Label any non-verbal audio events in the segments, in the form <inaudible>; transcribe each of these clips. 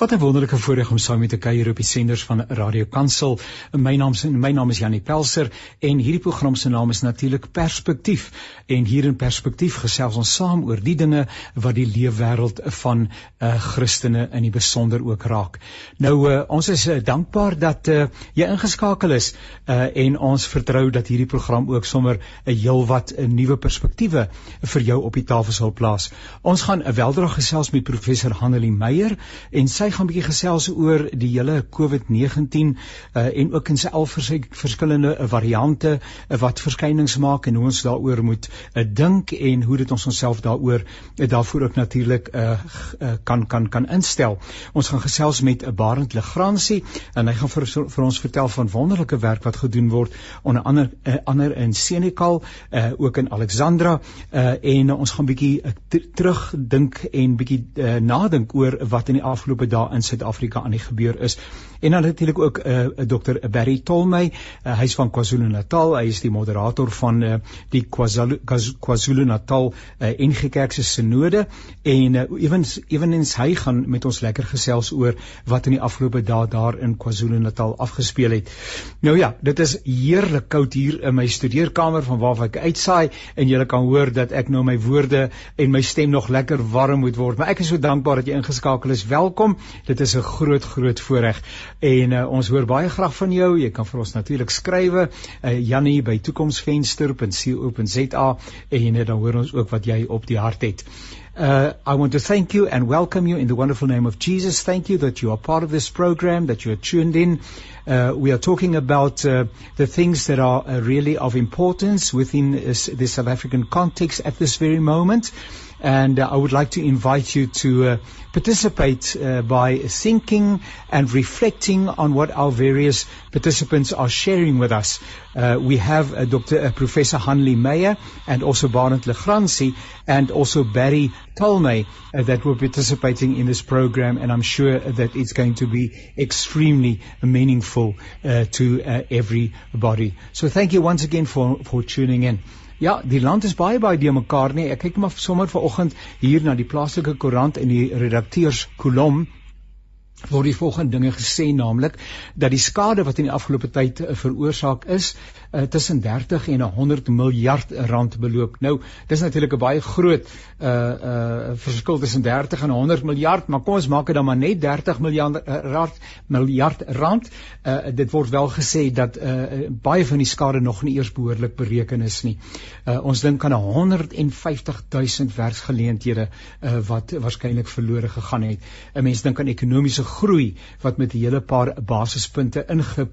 Wat 'n wonderlike voorreg om saam met te kuier op die senders van Radio Kansel. My naam is my naam is Janie Pelser en hierdie program se naam is natuurlik Perspektief. En hier in Perspektief gesels ons saam oor die dinge wat die leefwêreld van uh, Christene in die besonder ook raak. Nou uh, ons is uh, dankbaar dat uh, jy ingeskakel is uh, en ons vertrou dat hierdie program ook sommer 'n uh, heelwat uh, nuwe perspektiewe vir jou op die tafel sal plaas. Ons gaan 'n uh, weldra gesels met professor Hanelie Meyer en sy gaan 'n bietjie gesels oor die hele COVID-19 uh, en ook in sy al vers verskillende uh, variante uh, wat verskynings maak en hoe ons daaroor moet uh, dink en hoe dit ons onsself daaroor uh, daarvoor ook natuurlik uh, uh, kan kan kan instel. Ons gaan gesels met 'n uh, Barend Legrandsie en hy gaan vir, vir ons vertel van wonderlike werk wat gedoen word onder ander uh, ander in Senekal, uh, ook in Alexandra uh, en uh, ons gaan bietjie uh, terugdink en bietjie uh, nadink oor wat in die afgelope dae daar in Suid-Afrika aan die gebeur is. En dan natuurlik ook 'n uh, eh, Dr Barry Tolmey, uh, hy's van KwaZulu-Natal, hy is die moderator van uh, die KwaZulu-Natal uh, NG Kerk se sinode en uh, evens ewenens hy gaan met ons lekker gesels oor wat in die afgelope dae daar in KwaZulu-Natal afgespeel het. Nou ja, dit is heerlik koud hier in my studeerkamer van waar ek uitsaai en jy kan hoor dat ek nou my woorde en my stem nog lekker warm moet word. Maar ek is so dankbaar dat jy ingeskakel is. Welkom. Dit is 'n groot groot voorreg en uh, ons hoor baie graag van jou. Jy kan vir ons natuurlik skrywe uh, Jannie by toekomsvenster.co.za en uh, dan hoor ons ook wat jy op die hart het. Uh, I want to thank you and welcome you in the wonderful name of Jesus. Thank you that you are part of this program, that you are tuned in. Uh, we are talking about uh, the things that are uh, really of importance within uh, the South African context at this very moment. And uh, I would like to invite you to uh, participate uh, by thinking and reflecting on what our various participants are sharing with us. Uh, we have uh, Dr. Uh, Professor Hanley Meyer and also Barnett Legrandsi and also Barry Tolmey that were participating in this program and I'm sure that it's going to be extremely meaningful to everybody. So thank you once again for, for tuning in. Ja, die land is baie baie de mekaar nie. Ek kyk maar sommer vanoggend hier na die plaaslike koerant en die redakteurs kolom word die volgende dinge gesê naamlik dat die skade wat in die afgelope tyd uh, veroorsaak is uh, tussen 30 en 100 miljard rand beloop. Nou, dis natuurlik 'n baie groot uh uh verskil tussen 30 en 100 miljard, maar kom ons maak dit dan maar net 30 miljard rand miljard rand. Uh dit word wel gesê dat uh baie van die skade nog nie eers behoorlik bereken is nie. Uh ons dink aan 150 000 werksgeleenthede uh wat waarskynlik verlore gegaan het. 'n Mens dink aan ekonomiese groei wat met 'n hele paar basispunte inge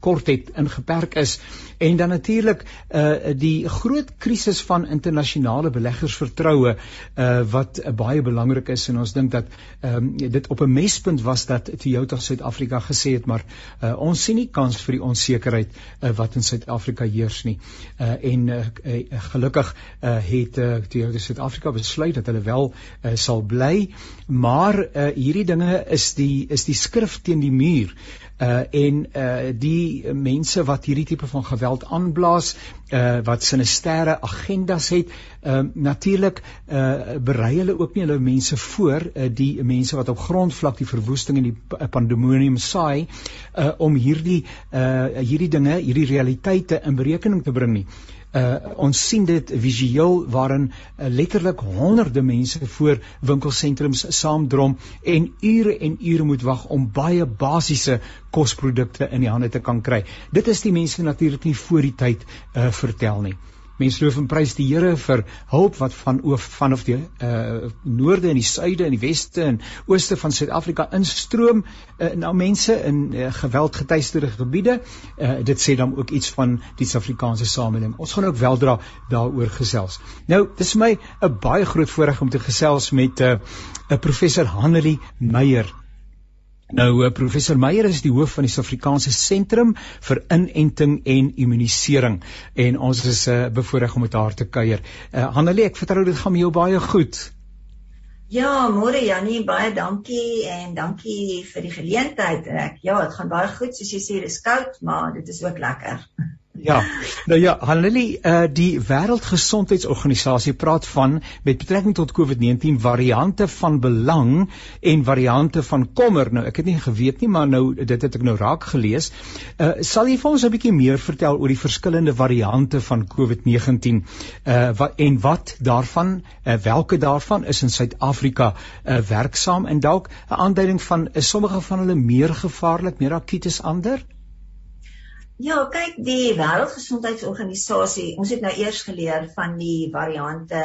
kort het ingeperk is en dan natuurlik uh die groot krisis van internasionale beleggersvertroue uh wat uh, baie belangrik is. En ons dink dat ehm um, dit op 'n mespunt was dat Toyota Suid-Afrika gesê het maar uh ons sien nie kans vir die onsekerheid uh, wat in Suid-Afrika heers nie. Uh en uh, uh gelukkig uh het uh, Toyota Suid-Afrika besluit dat hulle wel uh, sal bly, maar uh hierdie dinge is die is die skrif teen die muur. Uh en uh die mense wat hierdie tipe van geweld aanblaas uh wat sinisterre agendas het. Uh natuurlik uh berei hulle ook nie hulle mense voor uh, die mense wat op grondvlak die verwoesting en die pandemonium saai uh om hierdie uh hierdie dinge hierdie realiteite in berekening te bring nie. Uh, ons sien dit visueel waarin uh, letterlik honderde mense voor winkelsentrums saamdrom en ure en ure moet wag om baie basiese kosprodukte in die hande te kan kry. Dit is die mense natuurlik nie voor die tyd uh, vertel nie. Mense loof en prys die Here vir hulp wat van oof vanaf die uh noorde en die suide en die weste en ooste van Suid-Afrika instroom uh, na mense in uh, geweldgetuieerde gebiede. Uh dit sê dan ook iets van die Suid-Afrikaanse samelewing. Ons gaan ook weldra daaroor gesels. Nou, dis vir my 'n baie groot voorreg om te gesels met 'n uh, professor Hanelie Meyer. Nou eh, professor Meyer is die hoof van die Suid-Afrikaanse Sentrum vir Inenting en Immunisering en ons is uh, bevoorreg om met haar te kuier. Uh, Hanelie, ek vertrou dit gaan met jou baie goed. Ja, môre Jannie, baie dankie en dankie vir die geleentheid. Ek ja, dit gaan baie goed soos jy sê, dis koud, maar dit is ook lekker. Ja, nou ja, Hanlie, uh die Wêreldgesondheidsorganisasie praat van met betrekking tot COVID-19 variante van belang en variante van kommer. Nou ek het nie geweet nie, maar nou dit het ek nou raak gelees. Uh sal jy vir ons 'n bietjie meer vertel oor die verskillende variante van COVID-19 uh wat en wat daarvan, uh, welke daarvan is in Suid-Afrika uh werksaam en dalk 'n aanduiding van is sommige van hulle meer gevaarlik, meer akuut as ander? Ja, kyk, die Wêreldgesondheidsorganisasie, ons het nou eers geleer van die variante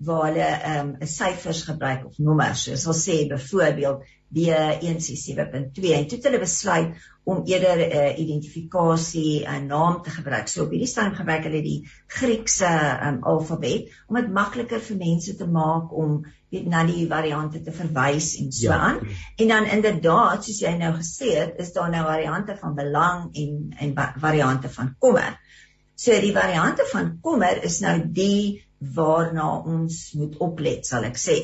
waar hulle ehm um, syfers gebruik of nommers. Soos ons sê byvoorbeeld B167.2 en toe het hulle besluit om eerder 'n uh, eh, identifikasie 'n uh, naam te gebruik. So op hierdie stadium gebruik hulle die Griekse um, alfabet om dit makliker vir mense te maak om weet na die variante te verwys en so ja. aan. En dan inderdaad, soos jy nou gesê het, is daar nou variante van belang en en variante van kommer. So die variante van kommer is nou die waarna ons moet oplet, sal ek sê.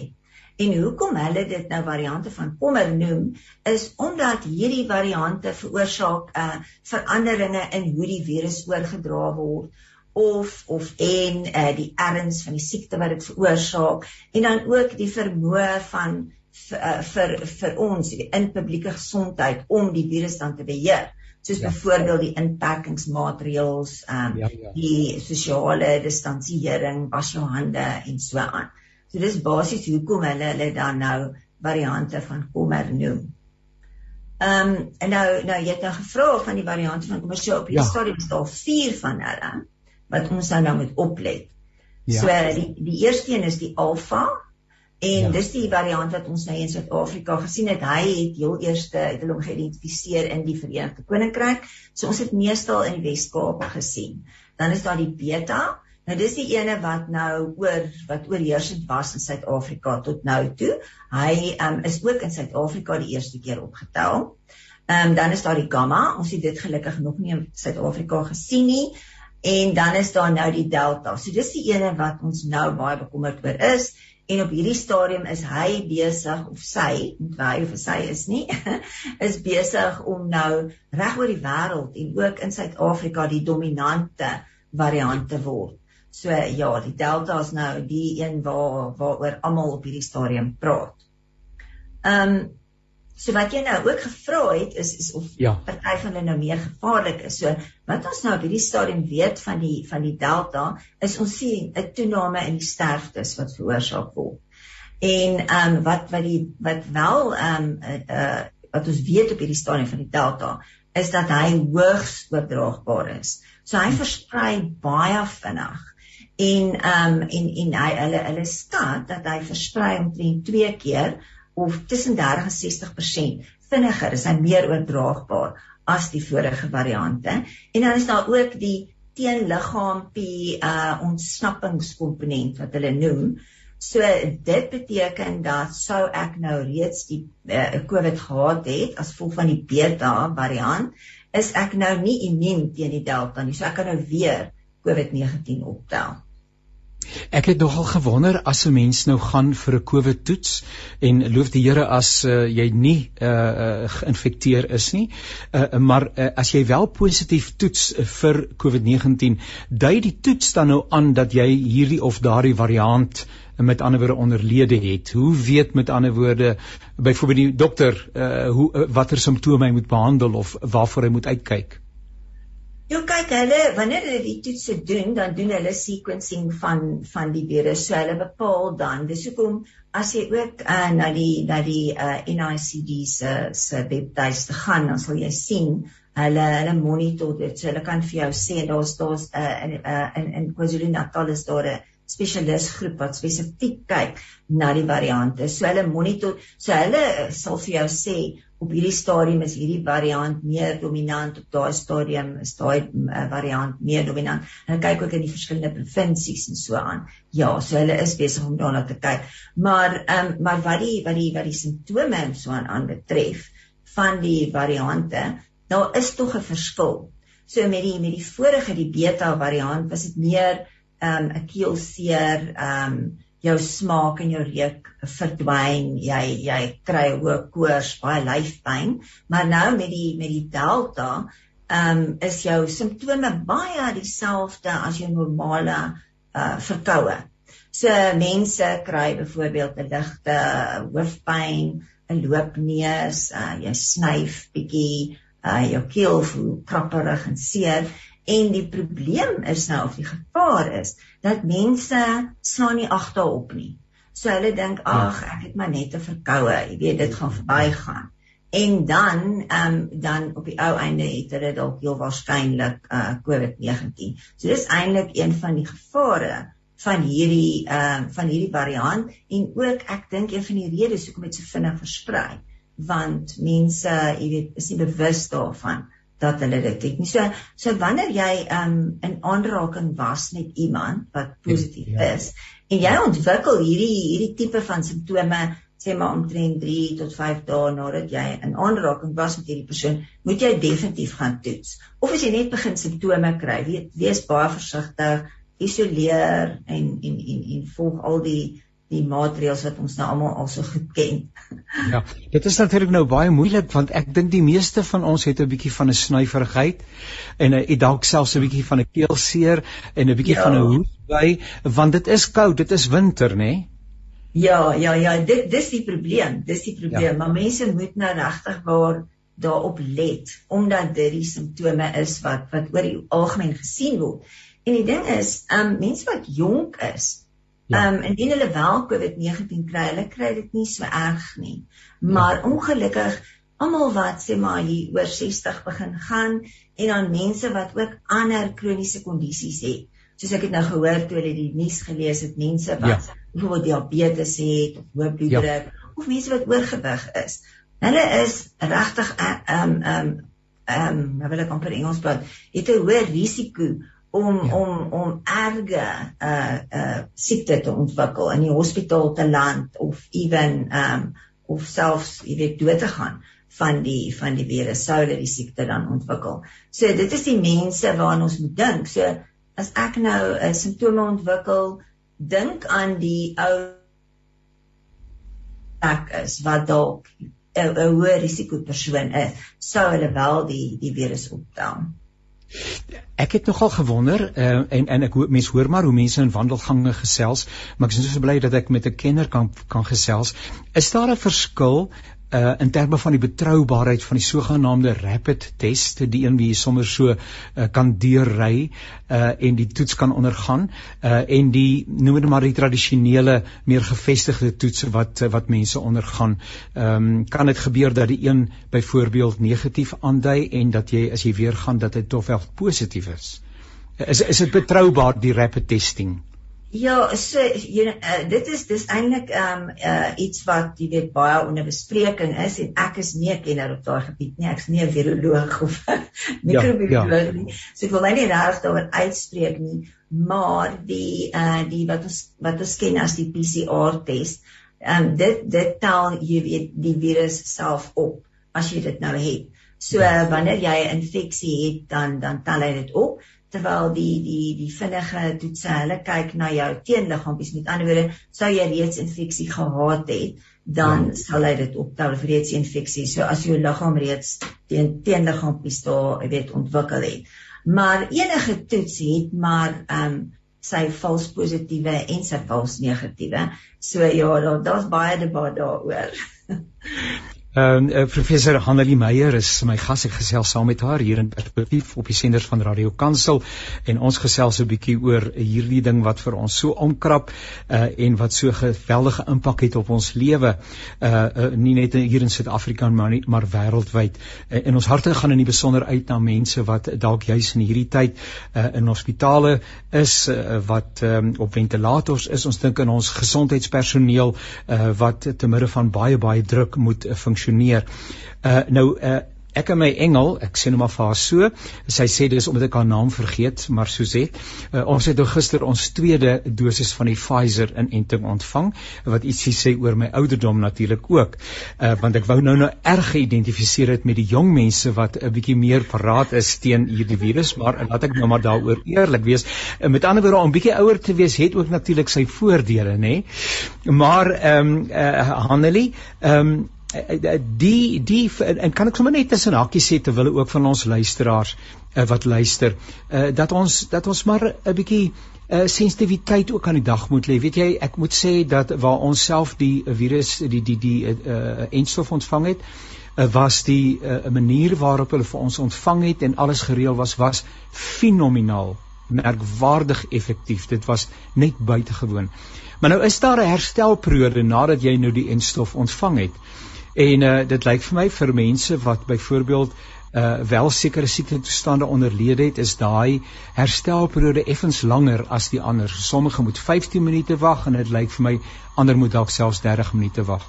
En hoekom hulle dit nou variante van kommer noem, is omdat hierdie variante veroorsaak uh veranderinge in hoe die virus oorgedra word of of en uh die erns van die siekte wat dit veroorsaak en dan ook die vermoë van uh, vir vir ons in publieke gesondheid om die virus dan te beheer soos ja. byvoorbeeld die inperkingsmaatreëls, ehm um, ja, ja. die sosiale distansiering, was jou hande en so aan. So dis basies hoekom hulle hulle dan nou variante van kommer noem. Ehm um, en nou nou jy het nou gevra van die variante van kommer so op die ja. stadium is daar vier van hulle wat ons nou nou moet oplet. Ja. So die die eerste een is die alfa en ja. dis die variant wat ons nou in Suid-Afrika gesien het. Hy het heel eerste het hulle hom geïdentifiseer in die Verenigde Koninkryk. So ons het meestal in die Wes-Kaap gesien. Dan is daar die beta Nou dis die ene wat nou oor wat oorheersend was in Suid-Afrika tot nou toe. Hy um, is ook in Suid-Afrika die eerste keer opgetel. Ehm um, dan is daar die gamma. Ons het dit gelukkig nog nie in Suid-Afrika gesien nie. En dan is daar nou die delta. So dis die ene wat ons nou baie bekommerd oor is en op hierdie stadium is hy besig of sy, moet hy of sy is nie, <laughs> is besig om nou reg oor die wêreld en ook in Suid-Afrika die dominante variant te word. So ja, die delta is nou die een waar waaroor almal op hierdie stadium praat. Ehm um, so wat jy nou ook gevra het is is of ja. party van hulle nou meer gevaarlik is. So wat ons nou op hierdie stadium weet van die van die delta is ons sien 'n toename in die sterftes wat veroorsaak word. En ehm um, wat wat die wat wel ehm um, uh, uh wat ons weet op hierdie stadium van die delta is dat hy hoogs oordraagbaar is. So hy versprei baie vinnig en ehm um, en en hy hulle hulle skat dat hy versprei omtrent 2 keer of tussen 30 en 60% vinniger is hy meer oordraagbaar as die vorige variante. En dan is daar ook die teenliggaampie uh ontsnappingskomponent wat hulle noem. So dit beteken dat sou ek nou reeds die uh, COVID gehad het as gevolg van die beta variant is ek nou nie immuun teen die delta nie. So ek kan nou weer COVID-19 optel Ek het nogal gewonder as 'n mens nou gaan vir 'n COVID toets en loof die Here as uh, jy nie uh, uh, geïnfekteer is nie, uh, maar uh, as jy wel positief toets vir COVID-19, dui die toets dan nou aan dat jy hierdie of daardie variant met ander woorde onderlede het. Hoe weet met ander woorde byvoorbeeld die dokter uh, hoe uh, watter simptome hy moet behandel of waarvoor hy moet uitkyk? Ja kyk hulle wanneer hulle die toetse doen dan doen hulle sequencing van van die virus. So hulle bepaal dan dis hoekom as jy ook uh, na die na die uh, NICD se se webtuiste gaan dan sal jy sien hulle hulle monitor dit. So hulle kan vir jou sê daar's daar's uh, in uh, in in KwaZulu-Natal is daar 'n spesialis groep wat spesifiek kyk na die variante. So hulle monitor so hulle sal vir jou sê op hierdie stadium is hierdie variant meer dominant op daai stadium is daai uh, variant meer dominant. En kyk ook in die verskillende provinsies en so aan. Ja, so hulle is besig om daarna te kyk. Maar ehm um, maar wat die wat die wat die simptome en so aan aanbetref van die variante, daar is tog 'n verskil. So met die met die vorige die beta variant was dit meer ehm um, 'n keelseer ehm um, jou smaak en jou reuk verdwyn, jy jy kry hoë koors, baie lyfpyn, maar nou met die met die delta ehm um, is jou simptome baie dieselfde as jou normale uh verkoue. So mense kry byvoorbeeld 'n ligte hoofpyn, 'n loopneus, uh jy snyf bietjie, uh jou keel voel krapperig en seer en die probleem is nou of die gevaar is dat mense slaan nie agterop nie. So hulle dink ja. ag ek het maar net 'n verkoue, jy weet dit gaan verbygaan. En dan ehm um, dan op die ou einde het hulle dalk heel waarskynlik uh COVID-19. So dis eintlik een van die gevare van hierdie ehm uh, van hierdie variant en ook ek dink een van die redes hoekom dit so vinnig versprei want mense, jy weet, is nie bewus daarvan dat hulle dit het nie. So so wanneer jy um in aanraking was met iemand wat positief ja. is En jy ontwikkel hierdie hierdie tipe van simptome sê maar omtrent 3 tot 5 dae nadat jy in aanraking was met hierdie persoon, moet jy definitief gaan toets. Of as jy net begin simptome kry, weet wees baie versigtig, isoleer en en en en volg al die die maatreëls wat ons nou almal al so goed ken. Ja, dit is natuurlik nou baie moeilik want ek dink die meeste van ons het 'n bietjie van 'n snuiverigheid en 'n dalk selfs 'n bietjie van 'n keelseer en 'n bietjie ja. van 'n hoes by want dit is koud, dit is winter, nê? Nee? Ja, ja, ja, dit dis die probleem, dis die probleem, ja. maar mense moet nou regtig waar daarop let omdat dit die simptome is wat wat oor die algemeen gesien word. En die ding is, ehm um, mense wat jonk is, Ja. Ehm ja. um, indien hulle wel COVID-19 kry, hulle kry dit nie so erg nie. Maar ja. ongelukkig almal wat sê maar hier oor 60 begin gaan en dan mense wat ook ander kroniese kondisies het. Soos ek het nou gehoor toe hulle die nuus gelees het, mense wat ja. byvoorbeeld diabetes het of hoë bloeddruk ja. of mense wat oorgewig is. Hulle is regtig ehm um, ehm um, ehm um, nou wil ek amper Engels praat, het 'n hoë risiko om ja. om om erge uh uh siekte te ontwikkel in die hospitaal te land of ewen um of selfs jy weet dood te gaan van die van die virus sou hulle die siekte dan ontwikkel. So dit is die mense waarna ons moet dink. So as ek nou 'n uh, simptome ontwikkel, dink aan die ou ek is wat dalk 'n hoë risiko persoon is, sou hulle wel die die virus optel. Ek het nogal gewonder uh, en en ek hoor mense hoor maar hoe mense in wandelgange gesels, maar ek is so bly dat ek met 'n kenner kan kan gesels. Is daar 'n verskil uh in terme van die betroubaarheid van die sogenaamde rapid test die een wie jy sommer so uh, kan deurry uh en die toets kan ondergaan uh en die noem dit maar die tradisionele meer gevestigde toets wat wat mense ondergaan. Ehm um, kan dit gebeur dat die een byvoorbeeld negatief aandui en dat jy as jy weer gaan dat dit tog wel positief is. Is is dit betroubaar die rapid testing? Ja, so jy uh, dit is dis eintlik um, uh, iets wat jy weet baie onder bespreking is en ek is nie 'n kenner op daai gebied nie. Ek's nie 'n viroloog of <laughs> microbioloog ja, ja. nie. So ek wil net nie reg daaroor uitspreek nie, maar die uh, die wat ons wat ons ken as die PCR test, um, dit dit tel jy weet die virus self op as jy dit nou het. So uh, wanneer jy 'n infeksie het, dan dan tel hy dit op terwyl die die die vinnige toetse hulle kyk na jou teenliggaampies. Met ander woorde sou jy reeds infeksie gehad het dan ja. sal hy dit optel vir reeds infeksie. So as jou liggaam reeds teen teenliggaampies daar weet ontwikkel het. Maar enige toets het maar ehm um, sy vals positiewe en sy vals negatiewe. So ja daar's daar baie debat daaroor <laughs> Ehm uh, professor Hanelie Meyer is my gas. Ek gesels saam met haar hier in Perspektief op die senders van Radio Kansel. En ons gesels 'n bietjie oor hierdie ding wat vir ons so omkrap uh, en wat so geweldige impak het op ons lewe. Uh, uh nie net hier in Suid-Afrika maar nie maar wêreldwyd. Uh, en ons harte gaan in die besonder uit na mense wat dalk juis in hierdie tyd uh, in hospitale is uh, wat um, op ventilators is. Ons dink aan ons gesondheidspersoneel uh, wat te midde van baie baie druk moet uh, funksioneer. Uh nou uh ek en my engel, ek sê nou maar vir haar so, sy sê dis omdat ek haar naam vergeet, maar Suzette, uh, ons het nou gister ons tweede dosis van die Pfizer inenting ontvang wat ietsie sê oor my ouderdom natuurlik ook. Uh want ek wou nou nou erg geïdentifiseer het met die jong mense wat 'n bietjie meer paraat is teen hierdie virus, maar laat ek nou maar daaroor eerlik wees. Uh, met ander woorde om bietjie ouer te wees het ook natuurlik sy voordele, nê? Maar ehm um, uh Hanelie, ehm um, die die en kan ek sommer net tussen hakkies sê terwyl ook van ons luisteraars uh, wat luister uh, dat ons dat ons maar 'n bietjie uh, sensitiwiteit ook aan die dag moet lê. Weet jy, ek moet sê dat waar ons self die virus die die die uh, enstof ontvang het, uh, was die 'n uh, manier waarop hulle vir ons ontvang het en alles gereël was was fenomenaal, merkwaardig effektief. Dit was net buitengewoon. Maar nou is daar 'n herstelperiode nadat jy nou die enstof ontvang het. En uh, dit lyk vir my vir mense wat byvoorbeeld uh wel sekere siekte toestande onderlede het, is daai herstelperiode effens langer as die ander. Sommige moet 15 minute wag en dit lyk vir my ander moet dalk selfs 30 minute wag.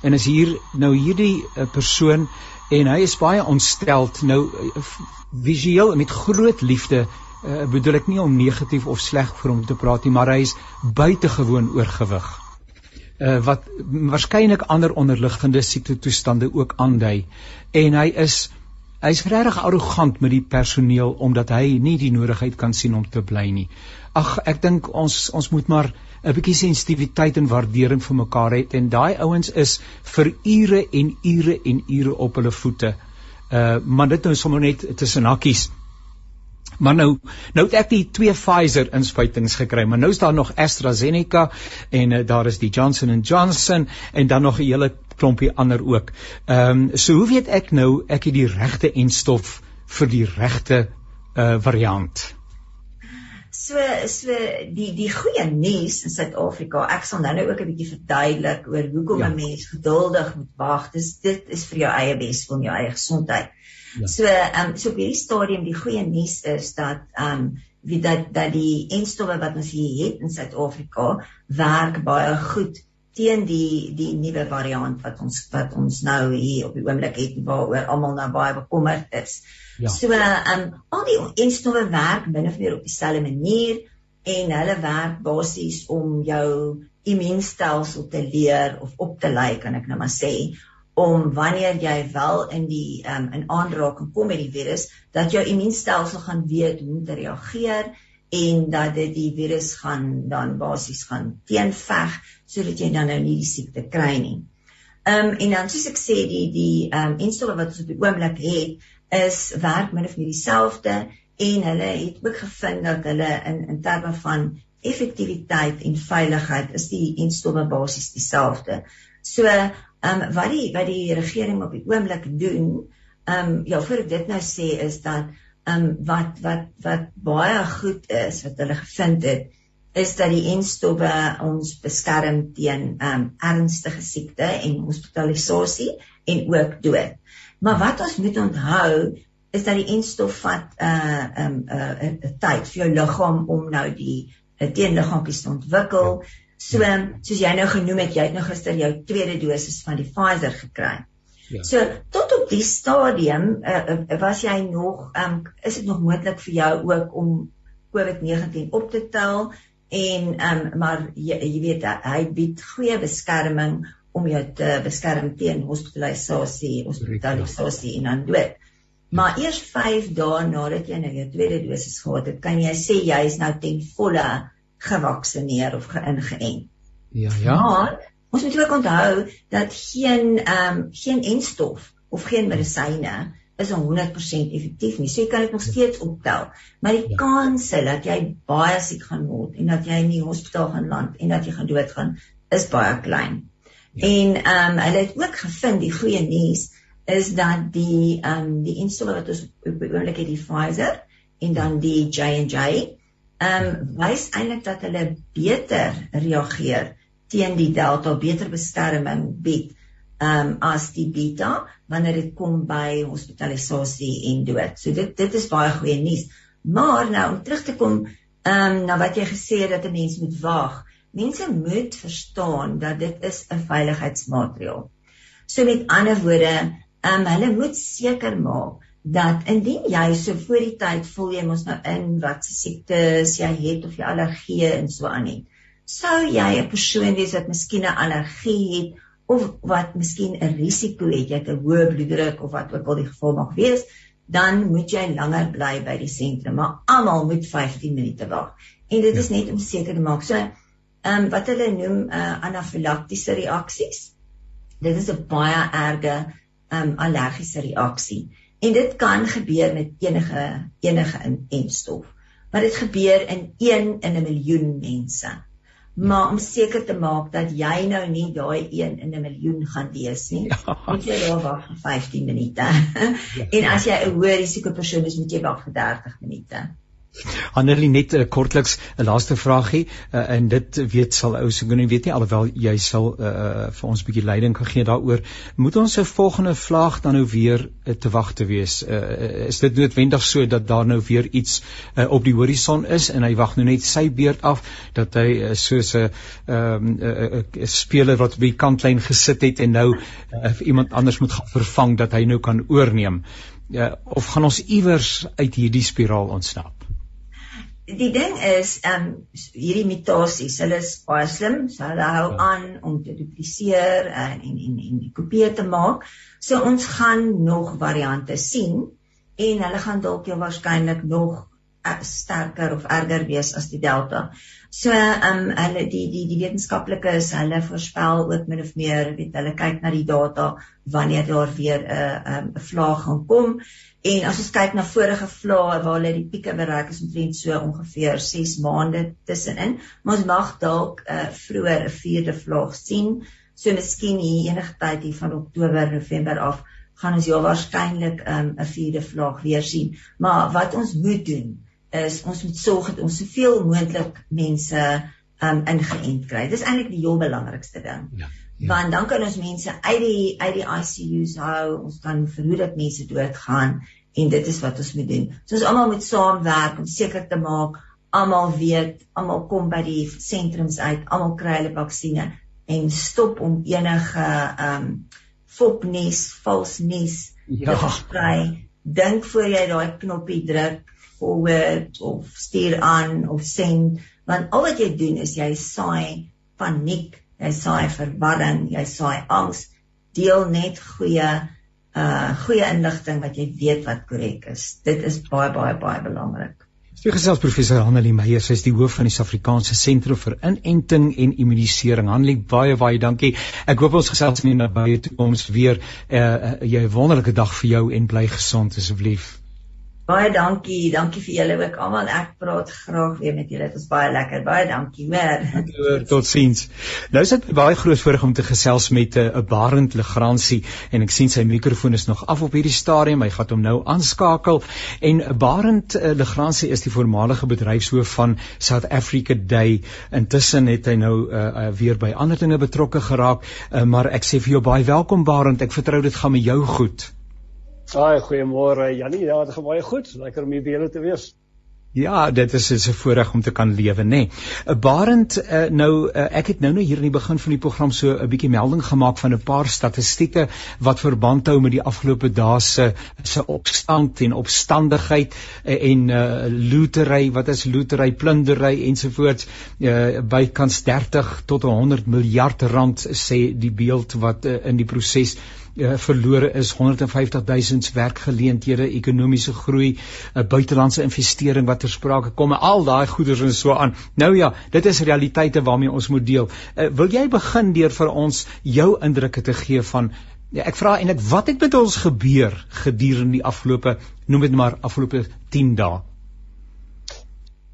En as hier nou hierdie uh, persoon en hy is baie ontsteld nou visueel met groot liefde uh, bedoel ek nie om negatief of sleg vir hom te praat nie, maar hy is buitengewoon oorgewig. Uh, wat waarskynlik ander onderliggende siekte toestande ook aandui en hy is Hy's regtig arrogant met die personeel omdat hy nie die nodigheid kan sien om te bly nie. Ag, ek dink ons ons moet maar 'n bietjie sensitiwiteit en waardering vir mekaar hê en daai ouens is vir ure en ure en ure op hulle voete. Uh maar dit nou sommer net tussen hakkies. Maar nou nou het ek die twee Pfizer inspuitings gekry, maar nou is daar nog AstraZeneca en uh, daar is die Johnson & Johnson en dan nog 'n hele klompie ander ook. Ehm um, so hoe weet ek nou ek het die regte enstof vir die regte uh variant? So so die die goeie nuus in Suid-Afrika, ek sal nou nou ook 'n bietjie verduidelik oor hoekom ja. 'n mens geduldig moet wag. Dis dit is vir jou eie beswil, jou eie gesondheid. Ja. So ehm um, so op hierdie stadium die goeie nuus is dat ehm um, wie dat dat die enstowwe wat ons hier het in Suid-Afrika werk baie goed teen die die nuwe variant wat ons wat ons nou hier op die oomblik het waaroor almal nou baie bekommerd is. Ja. So ehm um, al die instowwe werk binne of meer op dieselfde manier en hulle werk basies om jou immuunstelsel te leer of op te lei kan ek nou maar sê om wanneer jy wel in die um, in aanraking kom met die virus dat jou immuunstelsel gaan weet hoe om te reageer en dat dit die virus gaan dan basies gaan teenveg sodat jy dan nou nie die siekte kry nie. Ehm um, en dan soos ek sê die die ehm um, instelling wat ons op die oomblik het is werk min of meer dieselfde en hulle het ook gevind dat hulle in in terme van effektiwiteit en veiligheid is die instelling basies dieselfde. So ehm um, wat die wat die regering op die oomblik doen, ehm um, ja, voor ek dit nou sê is dat um, wat wat wat baie goed is wat hulle gevind het is dat die enstowwe ons beskerm teen um, ernstige siekte en hospitalisasie en ook dood. Maar wat ons moet onthou is dat die enstof vat 'n uh, 'n um, 'n uh, tyd vir jou liggaam om nou die uh, teenliggaampies te ontwikkel. So soos jy nou genoem het, jy het nou gister jou tweede dosis van die Pfizer gekry. Ja. So tot op die stadium uh, uh, was jy nog um, is dit nog moontlik vir jou ook om COVID-19 op te tel en um, maar jy, jy weet hy bied goeie beskerming om jou te beskerm teen hospitalisasie, hospitalisasie en dan dood. Maar eers 5 dae nadat jy nou jou tweede dosis gehad het, kan jy sê jy is nou ten volle gevaksinereer of geïngeënt. Ja, ja. Maar Ons moet ook onthou dat geen ehm um, geen enstof of geen medisyne is 100% effektief nie. So jy kan dit nog steeds optel, maar die ja. kanse dat jy baie siek gaan word en dat jy in die hospitaal gaan land en dat jy gaan doodgaan is baie klein. Ja. En ehm um, hulle het ook gevind die goeie nuus is dat die ehm um, die enstowwe wat ons op die oomblik het die Pfizer en dan die J&J ehm um, wys eintlik dat hulle beter reageer teen die delta beter beskerming bied um as die beta wanneer dit kom by hospitalisasie en dood. So dit dit is baie goeie nuus. Maar nou om terug te kom um na wat jy gesê het dat 'n mens moet wag. Mense moet verstaan dat dit is 'n veiligheidsmaatreël. So met ander woorde, um hulle moet seker maak dat indien jy so voor die tyd voel jy mos nou in wat se siektes jy het of jy allergie en so aan het sou jy 'n persoon wees wat miskien 'n allergie het of wat miskien 'n risiko het jy het 'n hoë bloeddruk of wat ook al die geval mag wees, dan moet jy langer bly by die sentrum, maar almal moet 15 minute wag. En dit is ja. net om seker te maak. So, ehm um, wat hulle noem uh, anafilaktiese reaksies. Dit is 'n baie erge um allergiese reaksie. En dit kan gebeur met enige enige inentstof. Maar dit gebeur in 1 in 'n miljoen mense. Maar om seker te maak dat jy nou nie daai 1 in 'n miljoen gaan wees nie, ja. moet jy daar wag vir 15 minute. Ja. en as jy 'n hoë risiko persoon is, moet jy wag vir 30 minute. Annelie net uh, kortliks 'n laaste vraagie uh, en dit weet sal ou genoem weet nie alhoewel jy sal uh, vir ons 'n bietjie leiding kan gee daaroor. Moet ons 'n volgende vlaag dan nou weer uh, te wag te wees? Uh, is dit noodwendig so dat daar nou weer iets uh, op die horison is en hy wag nou net sy beurt af dat hy uh, soos 'n um, speler wat by die kantlyn gesit het en nou uh, iemand anders moet gaan vervang dat hy nou kan oorneem? Uh, of gaan ons iewers uit hierdie spiraal ontsnap die ding is ehm um, hierdie mutasies, hulle is baie slim, so hulle hou ja. aan om te dupliseer en en en, en kopieë te maak. So ons gaan nog variante sien en hulle gaan dalk jou waarskynlik nog sterker of erger wees as die delta. So ehm um, hulle die die die wetenskaplikes, hulle voorspel ook min of meer, weet hulle kyk na die data wanneer daar weer 'n uh, 'n um, vlaag gaan kom En as ons kyk na vorige vlae waar hulle die pieke bereik is omtrent so ongeveer 6 maande tussenin, maar ons mag dalk 'n uh, eh, vroeër 'n vierde vlaag sien. So miskien hier enige tyd hier van Oktober, November af gaan ons ja waarskynlik ehm, 'n um, vierde vlaag weer sien. Maar wat ons moet doen is ons moet sorg dat ons soveel moontlik mense um, ingeënt kry. Dis eintlik die heel belangrikste ding. Ja. Ja. want dan kan ons mense uit die uit die ICU's hou ons kan verhoed dat mense doodgaan en dit is wat ons moet doen so ons almal moet saamwerk om seker te maak almal weet almal kom by die sentrums uit almal kry hulle vaksinne en stop om enige um, fopnuus vals nuus ja. te sprei dink voor jy daai knoppie druk forward of stuur aan of send want al wat jy doen is jy saai paniek jy saai verwarring, jy saai angs. Deel net goeie uh goeie inligting wat jy weet wat korrek is. Dit is baie baie baie belangrik. Sy gesels professor Hanelie Meyer, sy is die hoof van die Suid-Afrikaanse Sentrum vir Inenting en Immunisering. Hanelie, baie baie dankie. Ek hoop ons gesels in die nabye toekoms weer. Uh, uh jy 'n wonderlike dag vir jou en bly gesond asseblief. Baie dankie. Dankie vir julle ook almal. Ek praat graag weer met julle. Dit is baie lekker. Baie dankie. Meer. Totsiens. Nou is dit baie groot voorreg om te gesels met eh, 'n uh, Barend Legrandsie en ek sien sy mikrofoon is nog af op hierdie stadium. Hy gaan hom nou aanskakel. En Barend uh, Legrandsie is die voormalige bedryfshoof van South Africa Day. Intussen het hy nou uh, uh, weer by ander dinge betrokke geraak, uh, maar ek sê vir jou baie welkom Barend. Ek vertrou dit gaan met jou goed. Haai, goeiemôre Jannie. Ja, dit gaan baie goed. Lekker om hier by julle te wees. Ja, dit is 'n voorreg om te kan lewe, nê. Nee. Barend, uh, nou uh, ek het nou nou hier in die begin van die program so 'n bietjie melding gemaak van 'n paar statistieke wat verband hou met die afgelope dae se se opstand en opstandigheid uh, en uh, lootery, wat is lootery, plundery ensovoorts, uh, bykans 30 tot 100 miljard rand sê die beeld wat uh, in die proses uh, verlore is 150 000 werkgeleenthede, ekonomiese groei, 'n uh, buitelandse investering wat ter sprake kom en al daai goederes en so aan. Nou ja, dit is realiteite waarmee ons moet deel. Uh, wil jy begin deur vir ons jou indrukke te gee van ja, ek vra eintlik wat het met ons gebeur gedurende die afgelope noem dit maar afgelope 10 dae?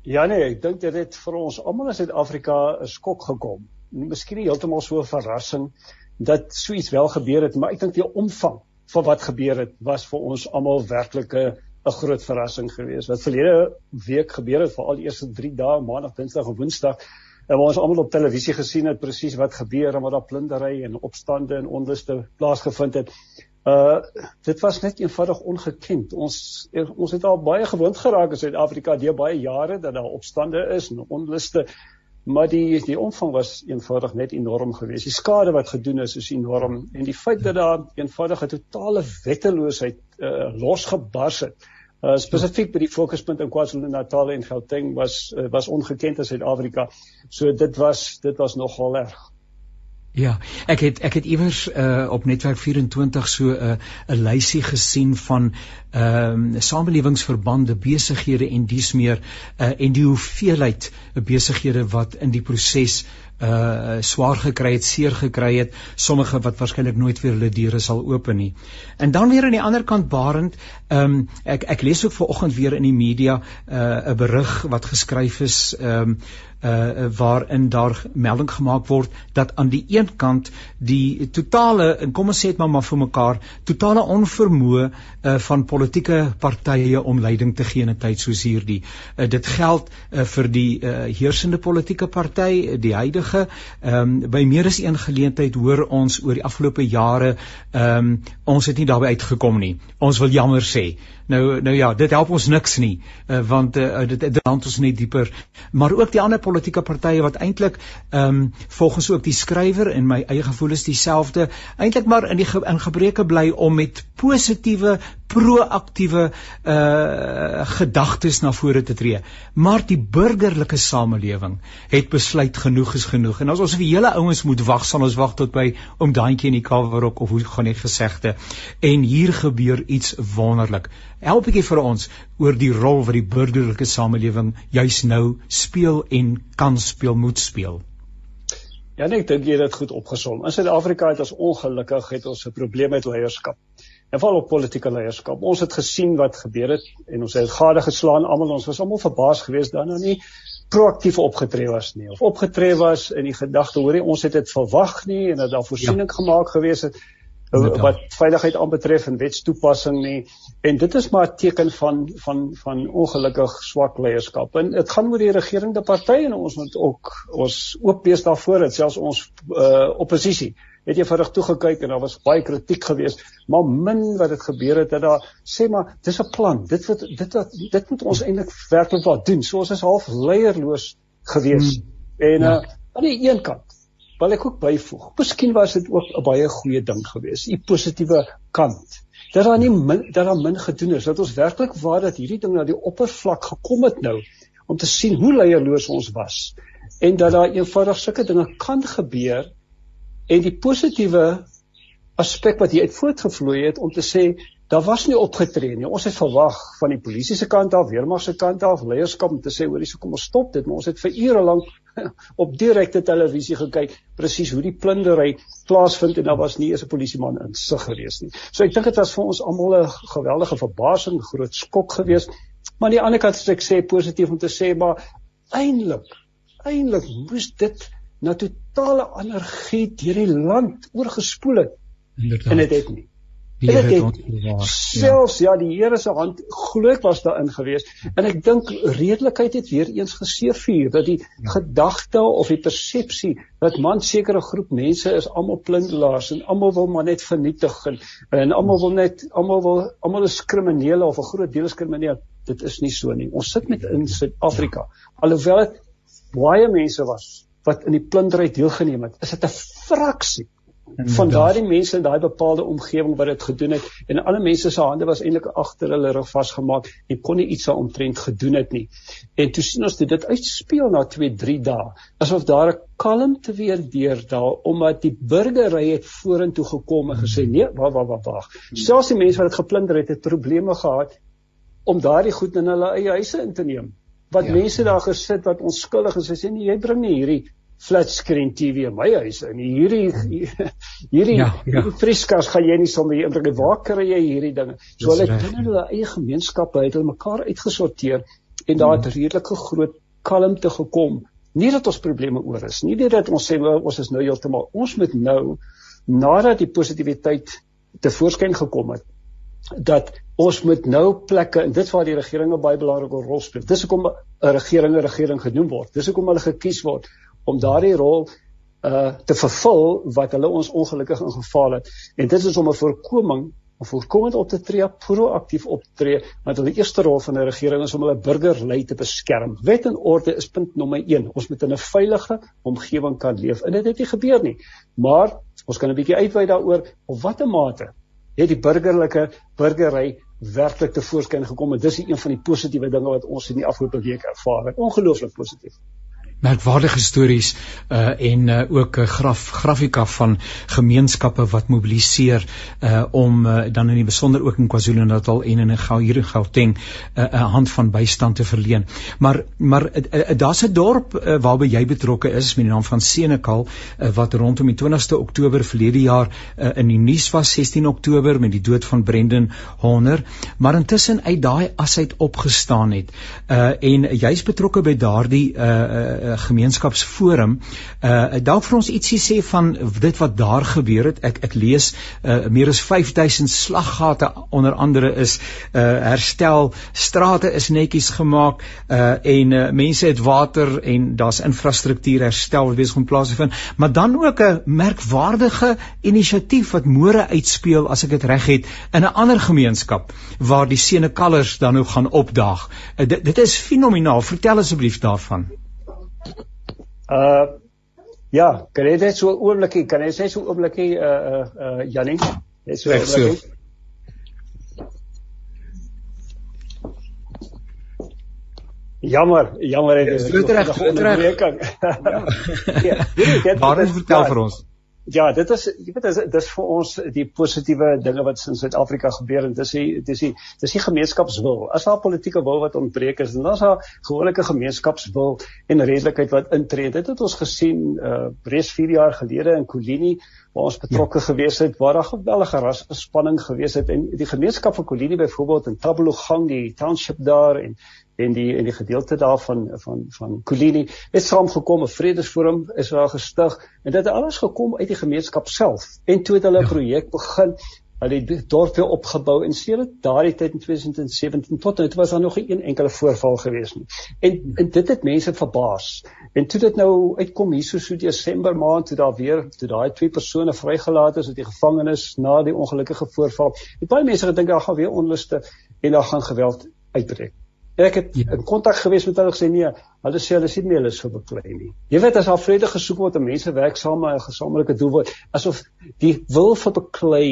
Ja nee, ek dink dit het vir ons almal in Suid-Afrika 'n skok gekom. Miskien heeltemal so 'n verrassing dat so iets wel gebeur het, maar ek dink die omvang van wat gebeur het was vir ons almal werklik 'n groot verrassing geweest. Wat verlede week gebeur het, veral die eerste 3 dae, Maandag, Dinsdag en Woensdag, en waar ons almal op televisie gesien het presies wat gebeur en wat daar plundering en opstande en onluste plaasgevind het. Uh dit was net eenvoudig ongekend. Ons ons het al baie gewoond geraak in Suid-Afrika deur baie jare dat daar opstande is en onluste maar die die omvang was eenvoudig net enorm geweest. Die skade wat gedoen is is enorm en die feit dat daar eenvoudig 'n totale wetteloosheid uh, losgebars het. Uh, spesifiek by die fokuspunt in KwaZulu-Natal en Gauteng was uh, was ongekend in Suid-Afrika. So dit was dit was nogal erg. Ja, ek het ek het iewers uh op netwerk 24 so 'n uh, 'n lysie gesien van ehm um, samelewingsverbande, besighede en dies meer uh en die hoeveelheid besighede wat in die proses uh swaar gekry het, seer gekry het, sommige wat waarskynlik nooit weer hulle deure sal open nie. En dan weer aan die ander kant barend, ehm um, ek ek lees ook vanoggend weer in die media uh 'n berig wat geskryf is ehm um, uh waarin daar melding gemaak word dat aan die een kant die totale en kom ons sê dit maar maar vir mekaar totale onvermoë uh van politieke partye om leiding te gee in 'n tyd soos hierdie. Uh dit geld uh vir die uh heersende politieke party, die huidige. Ehm um, by meer as een geleentheid hoor ons oor die afgelope jare ehm um, ons het nie daarby uitgekom nie. Ons wil jammer sê. Nou nou ja, dit help ons niks nie uh, want uh, dit dit land ons net dieper. Maar ook die ander politieke partye wat eintlik ehm um, volgens ook die skrywer en my eie gevoel is dieselfde, eintlik maar in die in gebreke bly om met positiewe proaktiewe uh gedagtes na vore te tree. Maar die burgerlike samelewing het besluit genoeg is genoeg. En as ons vir hele ouens moet wag, sal ons wag tot by om daantjie in die kawerrok of hoe gaan net gesegde. En hier gebeur iets wonderlik. Help 'n bietjie vir ons oor die rol wat die burgerlike samelewing juis nou speel en kan speel, moet speel. Ja, nee, ek dink jy het dit goed opgesom. In Suid-Afrika het ons ongelukkig het ons 'n probleem met leierskap en veral op politieke leierskap. Ons het gesien wat gebeur het en ons het gade geslaan almal ons was almal verbaas geweest dan nou nie proaktief opgetree was nie of opgetree was in die gedagte hoorie ons het dit verwag nie en dat daar voorsiening ja. gemaak gewees het Inderdaad. wat veiligheid aanbetref en wetstoepassing nie en dit is maar 'n teken van van van ongelukkig swak leierskap en dit gaan oor die regerende partye en ons moet ook ons oop wees daarvoor dat selfs ons uh, oppositie het jy vinnig toe gekyk en daar was baie kritiek geweest, maar min wat dit gebeur het dat daar sê maar dis 'n plan. Dit wat dit wat dit moet ons eintlik werklik wat doen. So ons is half leierloos geweest. Hmm. En ja. uh, aan die een kant wil ek ook byvoeg. Miskien was dit ook 'n baie goeie ding geweest, die positiewe kant. Dat daar nie min, dat daar min gedoen is, dat ons werklik waar dat hierdie ding na die oppervlak gekom het nou om te sien hoe leierloos ons was en dat daar eenvoudig sulke dinge kan gebeur En die positiewe aspek wat hier uit voortgevloei het om te sê daar was nie opgetree nie. Ons het verwag van die polisie se kant af, weermag se kant af, leierskap om te sê hoor, hierso kom ons stop dit, maar ons het vir ure lank <laughs> op direkte televisie gekyk presies hoe die plundering plaasvind en daar was nie eens 'n polisieman in sig gewees nie. So ek dink dit was vir ons almal 'n geweldige verbasing, groot skok geweest. Maar aan die ander kant sê ek sê positief om te sê maar eintlik eintlik moes dit na totale energie deur die land oorgespoel het. Inderdaad. En dit het nie. Die Here het ons bewaar. Selfs ja, ja die Here se hand glo ek was daarin gewees en ek dink redelikheid het weer eens geseëvier dat die ja. gedagte of die persepsie dat man sekere groep mense is almal plundelaars en almal wil maar net vernietig en, en almal wil net almal wil almal is kriminele of 'n groot deel is krimineel. Dit is nie so nie. Ons sit met in Suid-Afrika alhoewel dit baie mense was wat in die plundering deelgeneem het, is dit 'n fraksie van daardie mense in daai bepaalde omgewing wat dit gedoen het en alle mense se hande was eintlik agter hulle rug vasgemaak en kon nie iets daaromtrent gedoen het nie. En toe sien ons dit uitspeel na 2, 3 dae, asof daar 'n kalmte weer deur daar omdat die burgery het vorentoe gekom en gesê nee, wag wag wag wag. Selfs die mense wat dit geplunder het, het probleme gehad om daardie goed in hulle eie huise in te neem. Wat ja, mense daar gesit wat onskuldig is, sê nee, jy bring nie hierdie flat screen TV in my huis en hierdie <laughs> hierdie ja, ja. friskas gaan jy nie sommer hier inbring waar kry jy hierdie dinge? So hulle binne hulle eie gemeenskappe het hulle mekaar uitgesorteer en daar het hmm. redelike groot kalmte gekom. Nie dat ons probleme oor is nie nie dat ons sê ons is nou heeltemal ons moet nou nadat die positiwiteit te voorskyn gekom het dat ons moet nou plekke en dit waar die regering 'n baie belangrike rol speel. Dis hoekom 'n regering 'n regering genoem word. Dis hoekom hulle gekies word om daardie rol uh te vervul wat hulle ons ongelukkig ingeval het. En dit is om 'n voorkoming om voorkomend op te tree, proaktief optree, want die eerste rol van 'n regering is om hulle burgerlei te beskerm. Wet en orde is punt nommer 1. Ons moet in 'n veilige omgewing kan leef. En dit het nie gebeur nie. Maar ons kan 'n bietjie uitwy daaroor op watter mate het die burgerlike burgery werklik te voorskyn gekom en dis een van die positiewe dinge wat ons in die afgelope week ervaar het. Ongelooflik positief. Merkwaardige stories uh en uh, ook 'n uh, graf grafika van gemeenskappe wat mobiliseer uh om uh, dan in die besonder ook in KwaZulu-Natal en in hier in Gauteng 'n uh, hand van bystand te verleen. Maar maar uh, uh, daar's 'n dorp uh, waarby jy betrokke is met die naam van Senekal uh, wat rondom die 20ste Oktober verlede jaar uh, in die nuus was 16 Oktober met die dood van Brendan Horner, maar intussen uit daai as uit opgestaan het. Uh en jy's betrokke by daardie uh, uh uh, gemeenskapsforum uh dalk vir ons ietsie sê van dit wat daar gebeur het. Ek ek lees uh meer as 5000 slaggate onder andere is uh herstel strate is netjies gemaak uh en uh, mense het water en daar's infrastruktuur herstel wat besig om plaas te vind. Maar dan ook 'n merkwaardige inisiatief wat môre uitspeel as ek dit reg het in 'n ander gemeenskap waar die senekallers dan nou gaan opdaag. Uh, dit, dit is fenomenaal. Vertel asseblief daarvan Uh ja, kan jy net so oomblikie, kan jy sê so oomblikie uh uh, uh Jannie? Net so oomblikie. Jammer, jammer het dit reg reg. <laughs> Ja. <laughs> Waar is vertel vir ons? Ja, dit is jy weet dit is vir ons die positiewe dinge wat in Suid-Afrika gebeur en dis die dis die dis die gemeenskapswil. As daar politieke wil wat ontbreek is, dan is daar gewoneke gemeenskapswil en redelikheid wat intree. Dit het ons gesien uh reeds 4 jaar gelede in Kolini waar ons betrokke ja. gewees het waar daar geweldige rasspanning gewees het en die gemeenskap van Kolini byvoorbeeld in Tabologang die township daar en en die en die gedeelte daarvan van van Kolini het saamgekom 'n vredesforum is daar gestig en dit het alles gekom uit die gemeenskap self. En toe het hulle 'n ja. projek begin hulle die dorp weer opgebou en sedert daardie tyd in 2017 tot nou was daar nog geen enkele voorval gewees nie. En en dit het mense verbaas. En toe dit nou uitkom hier so so Desember maand toe daar weer toe daai twee persone vrygelaat is uit die gevangenis na die ongelukkige voorval het baie mense gedink daar gaan weer onluste en daar gaan geweld uitbreek Ek het ja. in kontak gewees met hulle gesê nee, hulle sê hulle sien nie hulle is so beklei nie. Jy weet as daar vrede gesoek word en mense werk saam met 'n gesamentlike doel word, asof die wil vir beklei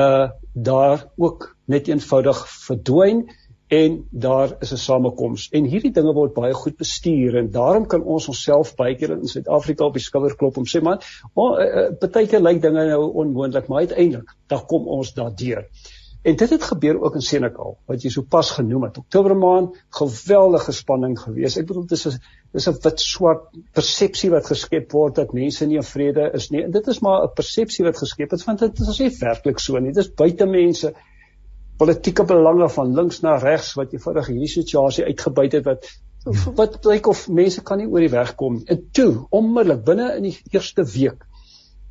uh daar ook net eenvoudig verdwyn en daar is 'n samekoms en hierdie dinge word baie goed bestuur en daarom kan ons onsself baie keer in Suid-Afrika op die skouer klop om sê man, maar uh, uh, baie keer lyk dinge nou onmoontlik, maar uiteindelik dan kom ons daardeur. En dit het gebeur ook in Senekal wat jy sopas genoem het. Oktober maand geweldige spanning geweest. Ek bedoel dis 'n dis 'n wit swart persepsie wat geskep word dat mense nie in vrede is nie. En dit is maar 'n persepsie wat geskep is want dit is nie werklik so nie. Dit is buite mense politieke belange van links na regs wat eenvoudig hierdie situasie uitgebuit het wat wat lyk of mense kan nie oor die weg kom. En toe, onmiddellik binne in die eerste week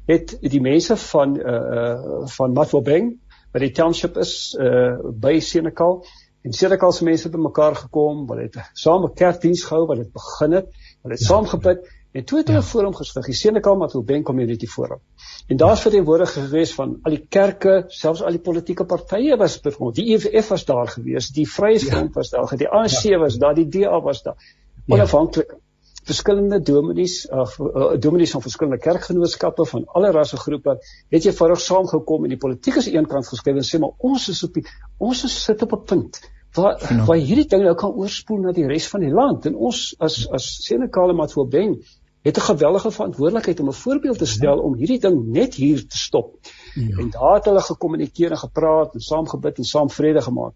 het die mense van uh uh van Matwobeng by die township is uh by Senekal en Senekal se mense het bymekaar gekom, hulle het saam 'n kerkdiens gehou wat dit begin het. Hulle het ja. saam gebid en toe het hulle ja. forum gestig, die Senekal Matoben Community Forum. En daar's verteenwoordigers gewees van al die kerke, selfs al die politieke partye was byvoorbeeld die EFF was daar gewees, die Vryheidsfront ja. was daar, die ANC ja. was daar, die DA was daar. Ja. Onafhanklik ja verskillende dominees uh, dominees van verskillende kerkgenootskappe van alle rassegroepe het jy verrig saamgekom en die politiek is eenkant geskryf en sê maar ons is op die ons is sit op 'n punt waar nou. waar hierdie ding nou kan oorspoel na die res van die land en ons as as Senekale Matwobeng het 'n gewellige verantwoordelikheid om 'n voorbeeld te stel om hierdie ding net hier te stop. Ja. En daar het hulle gekommunikeer en gepraat en saam gebid en saam vrede gemaak.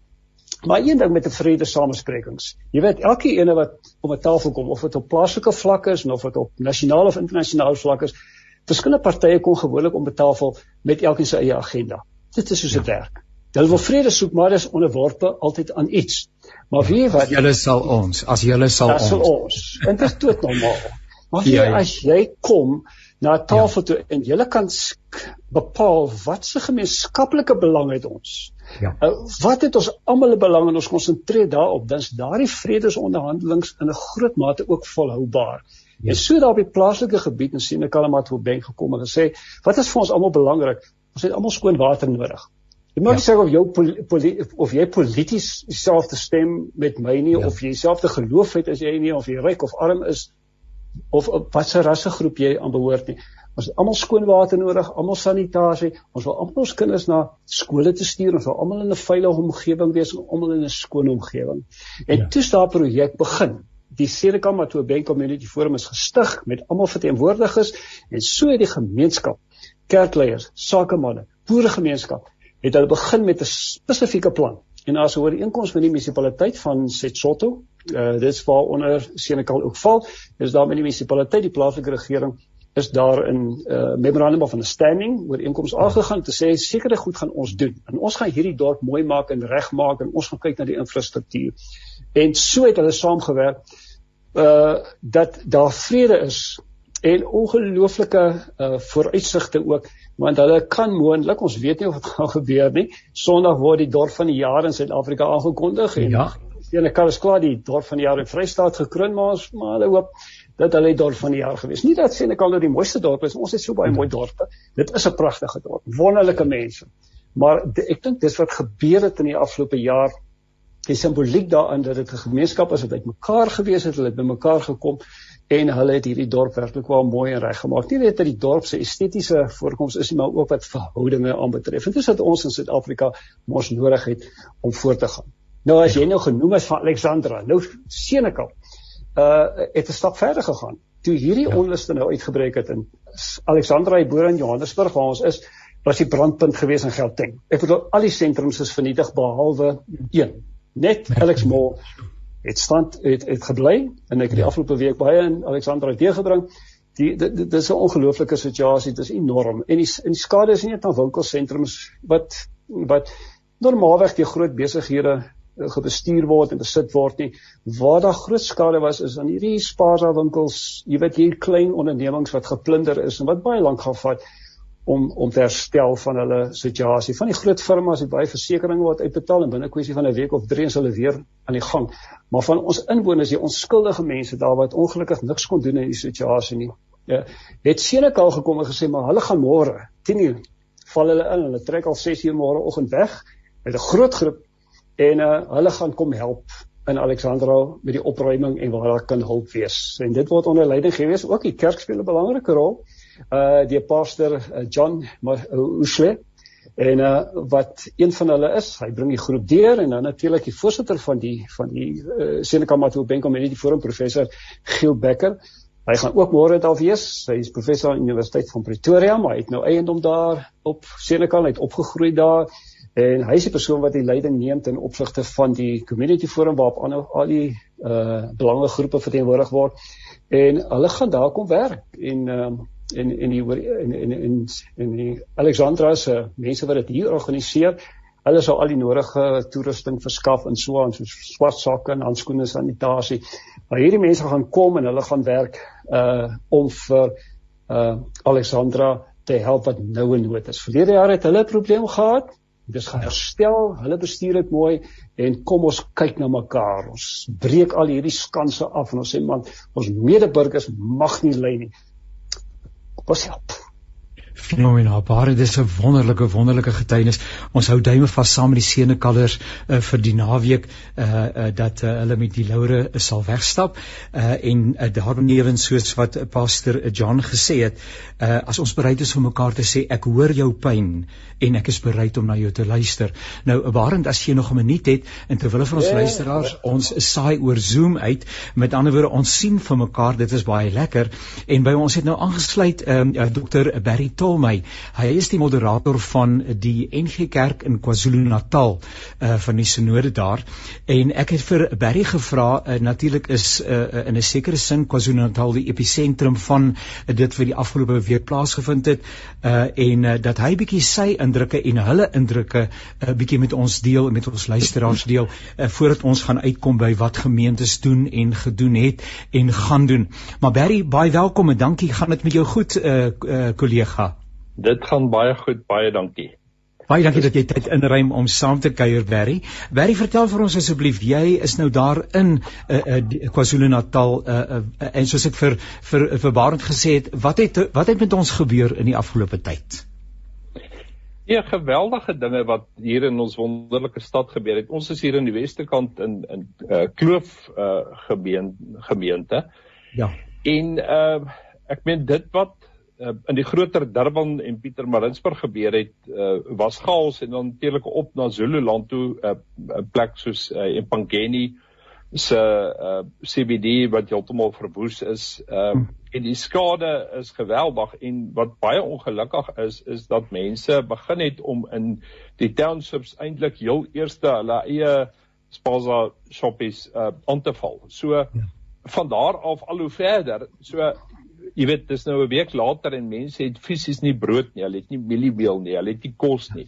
Maar een ding met 'n vrede samesprekings. Jy weet elke ene wat op 'n tafel kom of dit op plaaslike vlak is of dit op nasionale of internasionale vlak is, verskillende partye kom gewoonlik om 'n tafel met elkeen se eie agenda. Dit is soos dit ja. werk. Hulle wil vrede soek, maar dis onderworpe altyd aan iets. Maar wie wat julle sal ons, as julle sal ons. Sal ons. En dit is dood normaal. Maar ja, ja. as jy kom na 'n tafel ja. toe en jy kan bepaal wat se gemeenskaplike belang het ons. Ja. Uh, wat het ons almal 'n belang en ons konsentreer daarop, dan is daardie vredesonderhandelinge in 'n groot mate ook volhoubaar. Ja. En so daar op die plaaslike gebied in Senekalamat hoe bank gekom en gesê, wat is vir ons almal belangrik? Ons het almal skoon water nodig. Jy moet ja. sê of jou of jy polities dieselfde stem met my nie ja. of jy dieselfde geloof het as jy nie of jy ryk of arm is of watse rassegroep jy aan behoort nie. Ons het almal skoon water nodig, almal sanitasie. Ons wil almal ons kinders na skole te stuur, ons wil almal in 'n veilige omgewing wees, almal in 'n skoon omgewing. En ja. toe staan 'n projek begin die Senekal Matobe Community Forum is gestig met almal verteenwoordigers en so het die gemeenskap, kerkleiers, sakemanne, boeregemeenskap het hulle begin met 'n spesifieke plan. En as oor die inkomste van die munisipaliteit van Setsotho, uh, dit is waar onder Senekal ook val, is daar met die munisipaliteit, die plaaslike regering is daar in uh, memorandum of understanding oor inkomste aangegaan te sê sekere goed gaan ons doen. En ons gaan hierdie dorp mooi maak en regmaak en ons gaan kyk na die infrastruktuur. En so het hulle saamgewerk uh dat daar vrede is en ongelooflike uh vooruitsigte ook want hulle kan moontlik ons weet nie dit <laughs> gaan gebeur nie Sondag word die dorp van die jaar in Suid-Afrika aangekondig en ja en ek kan is klaar die dorp van die jaar in Vrystaat gekroon maar ons maar hulle hoop dat hulle dorp van die jaar gewees. Nie dat sê ek al dat die mooiste dorp is. Ons het so baie mooi dorpe. Dit is 'n pragtige dorp. Wonderlike mense. Maar ek dink dis wat gebeur het in die afgelope jaar. Die simboliek daarin dat dit 'n gemeenskap is wat uitmekaar gewees het, hulle het bymekaar gekom en hulle het hierdie dorp werklik wel mooi en reggemaak. Nie net dat die dorp se estetiese voorkoms is nie, maar ook wat verhoudinge aanbetref. En dis wat ons in Suid-Afrika mos nodig het om voort te gaan. Nou as jy nou genoem het van Alexandra, nou Senekal uh het 'n stap verder gegaan. Toe hierdie ja. onluste nou uitgebreek het in Alexandra Iboor in Johannesburg waar ons is, was die brandpunt gewees in Gauteng. Ek bedoel al die sentrums is vernietig behalwe een. Net Alex Mall het stand het het gebly en ek het die ja. afgelope week baie in Alexandra deurgebring. Die dit is 'n ongelooflike situasie, dit is enorm. En die en die skade is nie net aan winkelsentrums wat wat normaalweg die groot besighede gebestuur word en besit word nie. Waar daar groot skade was is aan hierdie spaarsa winkels, jy weet hier klein ondernemings wat geplunder is en wat baie lank gaan vat om om te herstel van hulle situasie. Van die groot firmas het baie versekerings wat uitbetaal en binne 'n kwessie van 'n week of 3 is hulle weer aan die gang. Maar van ons inwoners, die onskuldige mense daar wat ongelukkig niks kon doen in die situasie nie. Ja, het Senekal gekom en gesê maar hulle gaan môre 10:00 val hulle in. Hulle trek al 6:00 môreoggend weg met 'n groot groep en uh, hulle gaan kom help in Alexandra met die opruiming en waar daar kan hulp wees. En dit word onder leiding gewees ook die kerk speel 'n belangrike rol. Uh die pastor uh, John Usle en uh wat een van hulle is, hy bring die groep deur en dan natuurlik die voorsitter van die van die uh, Seneca Matu Bank Community Forum professor Giel Becker. Hy gaan ook môre daar wees. Hy is professor aan Universiteit van Pretoria, maar hy het nou eiendom daar op Seneca, hy het opgegroei daar en hy is die persoon wat die leiding neem ten opsigte van die community forum waarop al die uh belangrike groepe verteenwoordig word en hulle gaan daar kom werk en um en en die en en en en die Alexandra se mense wat dit hier organiseer hulle sal al die nodige toerusting verskaf en so aan so swart sakke en handskoene sanitasie maar hierdie mense gaan kom en hulle gaan werk uh om vir uh Alexandra te help wat nou in nood is. Verlede jaar het hulle 'n probleem gehad Dis gaan herstel, hulle bestuur dit mooi en kom ons kyk na mekaar. Ons breek al hierdie skanse af en ons sê man, ons medeburgers mag nie ly nie. Kom ons help. Fenomenaal. Baie dis 'n wonderlike wonderlike getuienis. Ons hou duime vas saam met die senekallers uh, vir die naweek uh, uh dat uh, hulle met die laure uh, sal wegstap. Uh en uh, daarbenewens soos wat pastor John gesê het, uh as ons bereid is om mekaar te sê ek hoor jou pyn en ek is bereid om na jou te luister. Nou Barend as jy nog 'n minuut het en terwyl vir ons yeah. Ja. luisteraars ons saai oor Zoom uit, met ander woorde ons sien vir mekaar, dit is baie lekker en by ons het nou aangesluit um, uh, Dr Barry Tol my. Hy is die moderator van die NG Kerk in KwaZulu-Natal uh van die sinode daar en ek het vir Barry gevra uh, natuurlik is uh, in 'n sekere sin KwaZulu-Natal die episentrum van uh, dit wat die afgelope week plaasgevind het uh en uh, dat hy bietjie sy indrukke en hulle indrukke uh, bietjie met ons deel met ons luisteraars deel uh, voordat ons gaan uitkom by wat gemeentes doen en gedoen het en gaan doen. Maar Barry, baie welkom en dankie. Gaan dit met jou goed, uh kollega? Uh, Dit gaan baie goed, baie dankie. Baie dankie dat jy tyd inruim om saam te kuier, Barry. Barry, vertel vir ons asseblief, jy is nou daar in uh, uh, KwaZulu-Natal uh, uh, en soos ek vir vir verbarend gesê het, wat het wat het met ons gebeur in die afgelope tyd? Ja, geweldige dinge wat hier in ons wonderlike stad gebeur het. Ons is hier in die Westerkant in in uh, Kloof uh, gemeente. Ja. En uh, ek meen dit wat uh, in die groter Durban en Pietermaritzburg gebeur het, uh, was chaos en dan natuurlik op na Zululand toe 'n uh, plek soos uh, Empangeni se uh CBD wat heeltemal verwoes is. Uh, en die skade is geweldig en wat baie ongelukkig is is dat mense begin het om in die townships eintlik heel eerste hulle eie spaza shoppies uh aan te val. So ja. van daar af al hoe verder. So jy weet dis nou 'n week later en mense het fisies nie brood nie, hulle het nie mieliemeel nie, hulle het nie kos nie.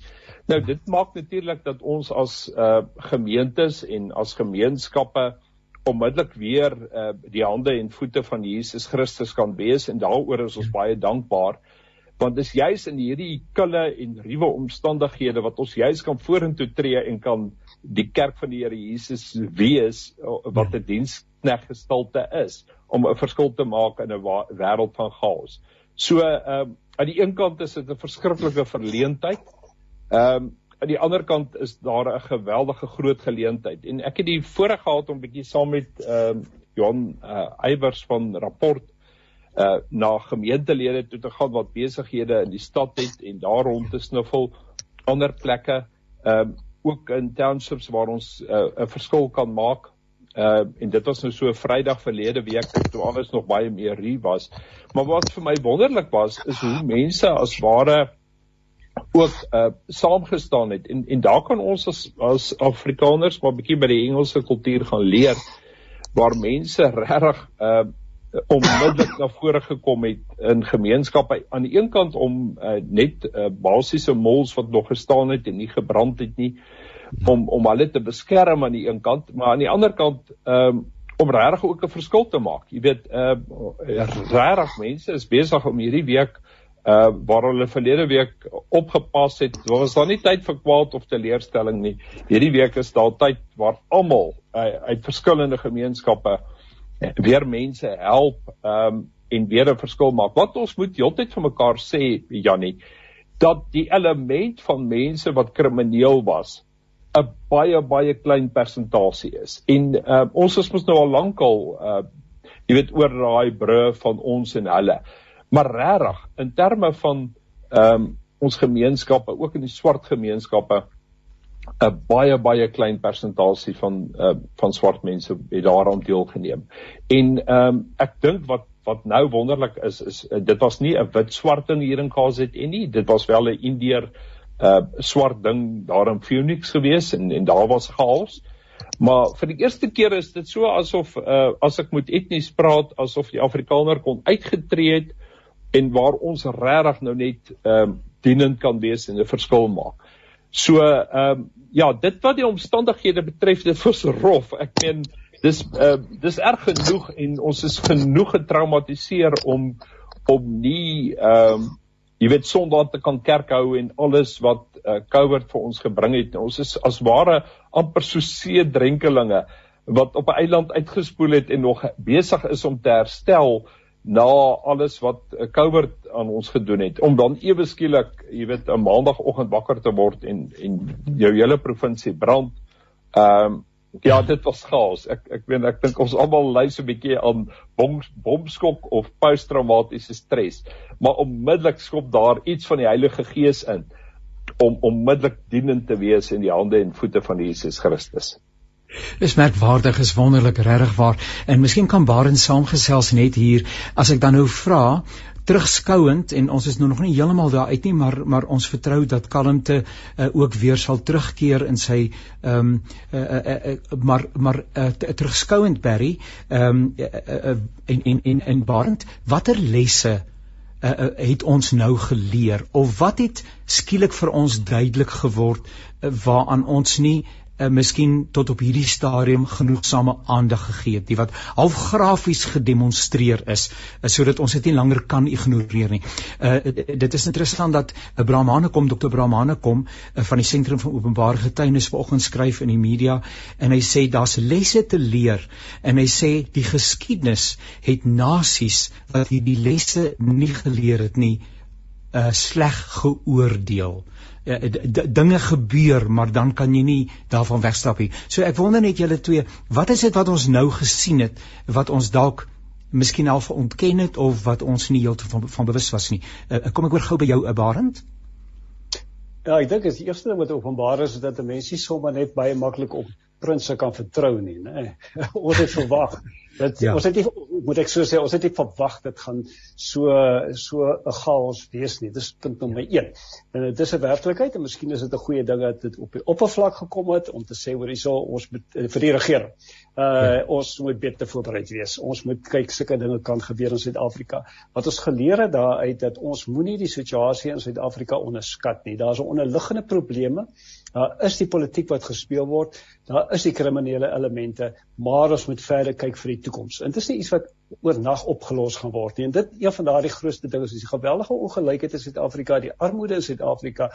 Nou dit maak natuurlik dat ons as uh gemeentes en as gemeenskappe onmiddellik weer uh, die hande en voete van Jesus Christus kan wees en daaroor is ons ja. baie dankbaar want dis juis in hierdie kulle en ruwe omstandighede wat ons juis kan vorentoe tree en kan die kerk van die Here Jesus wees wat 'n ja. dienskneg gestalte is om 'n verskil te maak in 'n wêreld van chaos. So ehm um, aan die een kant is dit 'n verskriklike verleentheid. Ehm um, aan die ander kant is daar 'n geweldige groot geleentheid en ek het die voorreg gehad om bietjie saam met ehm uh, Johan uh, Eybers van rapport uh na gemeentelede toe te gaan wat besighede in die stad het en daar rond te snuffel ander plekke ehm uh, ook in townships waar ons 'n uh, verskil kan maak uh en dit was nou so Vrydag verlede week toe alles nog baie meer rie was. Maar wat vir my wonderlik was is hoe mense as ware ook uh saamgestaan het. En en daar kan ons as as Afrikaners maar bietjie by die Engelse kultuur gaan leer waar mense regtig uh onmiddellik na vore gekom het in gemeenskappe. Aan die een kant om uh, net uh, basiese mols wat nog gestaan het en nie gebrand het nie om om hulle te beskerm aan die een kant maar aan die ander kant um, om regtig ook 'n verskil te maak jy weet uh, regtig mense is besig om hierdie week uh waar hulle verlede week opgepas het. Was daar nie tyd vir kwaad of teleurstelling nie. Hierdie week is daar tyd waar almal uh, uit verskillende gemeenskappe uh, weer mense help um en weer 'n verskil maak. Wat ons moet heeltyd vir mekaar sê, Jannie, dat die element van mense wat krimineel was 'n baie baie klein persentasie is. En uh ons is mos nou al lankal uh jy weet oor daai brûe van ons en hulle. Maar regtig, in terme van ehm um, ons gemeenskappe, ook in die swart gemeenskappe, 'n baie baie klein persentasie van uh, van swart mense het daaraan deelgeneem. En ehm um, ek dink wat wat nou wonderlik is is uh, dit was nie 'n wit swart ding hier in KZN nie, dit was wel 'n Indiër uh swart ding daar in Phoenix gewees en en daar was chaos. Maar vir die eerste keer is dit so asof uh as ek moet etnies praat asof die Afrikaner kon uitgetree het en waar ons regtig nou net ehm um, dienend kan wees en 'n verskil maak. So ehm um, ja, dit wat die omstandighede betref, dit was rof. Ek meen dis ehm uh, dis erg genoeg en ons is genoeg getraumatiseer om om nie ehm um, jy weet Sondag te kan kerk hou en alles wat uh, COVID vir ons gebring het. Ons is as ware amper so see drenkelinge wat op 'n eiland uitgespoel het en nog besig is om te herstel na alles wat eh, COVID aan ons gedoen het om dan ewe skielik, jy weet, 'n maandagooggend wakker te word en en jou hele provinsie brand. Ehm um, ja, dit was chaos. Ek ek weet ek dink ons almal ly so 'n bietjie aan bom bomskok of posttraumatiese stres. Maar onmiddellik skop daar iets van die Heilige Gees in om onmiddellik dienend te wees in die hande en voete van Jesus Christus. Dis merkwaardig, is wonderlik, regtig waar. En miskien kan Baren saamgesels net hier as ek dan nou vra terugskouend en ons is nou nog nie heeltemal daar uit nie maar maar ons vertrou dat kalmte uh, ook weer sal terugkeer in sy ehm um, uh, uh, uh, maar maar uh, terugskouend Barry ehm um, uh, uh, en en en en Barend watter lesse uh, uh, het ons nou geleer? Of wat het skielik vir ons duidelik geword uh, waaraan ons nie uh, miskien tot op hierdie stadium genoegsame aandag gegee het, die wat half grafies gedemonstreer is, is sodat ons dit nie langer kan ignoreer nie. Uh dit is interessant dat uh, Brahmane kom, Dr. Brahmane kom uh, van die sentrum van openbare getuienis vanoggend skryf in die media en hy sê daar's lesse te leer en hy sê die geskiedenis het nasies wat hierdie lesse nie geleer het nie uh sleg geoordeel. Eh, dinge gebeur, maar dan kan jy nie daarvan wegstap nie. So ek wonder net julle twee, wat is dit wat ons nou gesien het wat ons dalk miskien al verontken het of wat ons nie heeltemal van, van bewus was nie. Uh, kom ek oor gou by jou, Barend? Ja, ek dink as die eerste ding wat openbaar is dat 'n mens nie sommer net baie maklik op prinse kan vertrou nie, né? <laughs> ons het verwag dat ja. ons het nie moet ek so sê, ons het nie verwag dit gaan so so 'n chaos wees nie. Dis punt nommer 1. En dit is 'n werklikheid en miskien is dit 'n goeie ding dat dit op die oppervlak gekom het om te sê hoor hierso ons moet uh, vir die regering. Uh ja. ons moet beter voorberei wees. Ons moet kyk sulke dinge kan gebeur in Suid-Afrika. Wat ons geleer het daaruit dat ons moenie die situasie in Suid-Afrika onderskat nie. Daar's 'n onderliggende probleme. Daar is die politiek wat gespeel word, daar is die kriminele elemente, maar ons moet verder kyk vir die toekoms. En dit is nie iets wat oornag opgelos gaan word nie. En dit een van daardie grootste dinge is die geweldige ongelykheid in Suid-Afrika, die armoede in Suid-Afrika,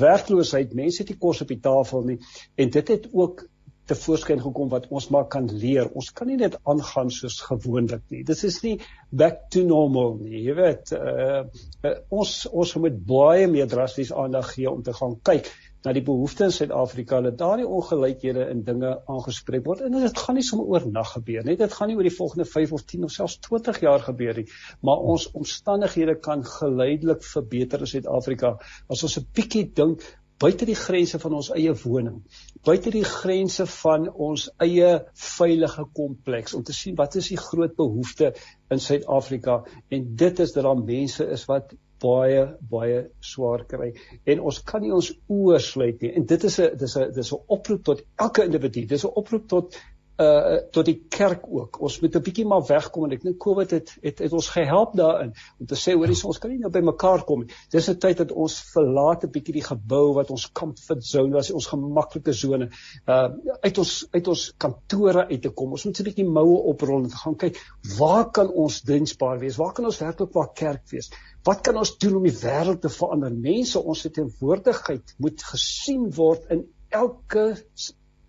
werkloosheid, mense het nie kos op die tafel nie en dit het ook te voorskyn gekom wat ons maar kan leer. Ons kan nie net aangaan soos gewoonlik nie. Dit is nie back to normal nie. Jy weet, uh, uh ons ons moet baie meer drasties aandag gee om te gaan kyk na die behoeftes in Suid-Afrika dat daar nie ongelykhede in dinge aangespreek word. En dit gaan nie sommer oornag gebeur nie. Dit gaan nie oor die volgende 5 of 10 of selfs 20 jaar gebeur nie. Maar ons omstandighede kan geleidelik verbeter in Suid-Afrika. As ons 'n bietjie dink buite die grense van ons eie woning buite die grense van ons eie veilige kompleks om te sien wat is die groot behoeftes in Suid-Afrika. En dit is dat daar mense is wat baie baie swaar kry. En ons kan nie ons oë sluit nie. En dit is 'n dis 'n dis 'n oproep tot elke individu. Dis 'n oproep tot uh tot die kerk ook. Ons moet 'n bietjie maar wegkom en ek dink Covid het, het het ons gehelp daarin om te sê hoorie ons kan nie nou by mekaar kom nie. Dis 'n tyd dat ons verlaat 'n bietjie die gebou wat ons comfort zone was, ons gemaklike sone. Uh uit ons uit ons kantore uit te kom. Ons moet 'n bietjie moue oprol en gaan kyk waar kan ons diensbaar wees? Waar kan ons werklik waar kerk wees? Wat kan ons doen om die wêreld te verander? Mense, ons teenwoordigheid moet gesien word in elke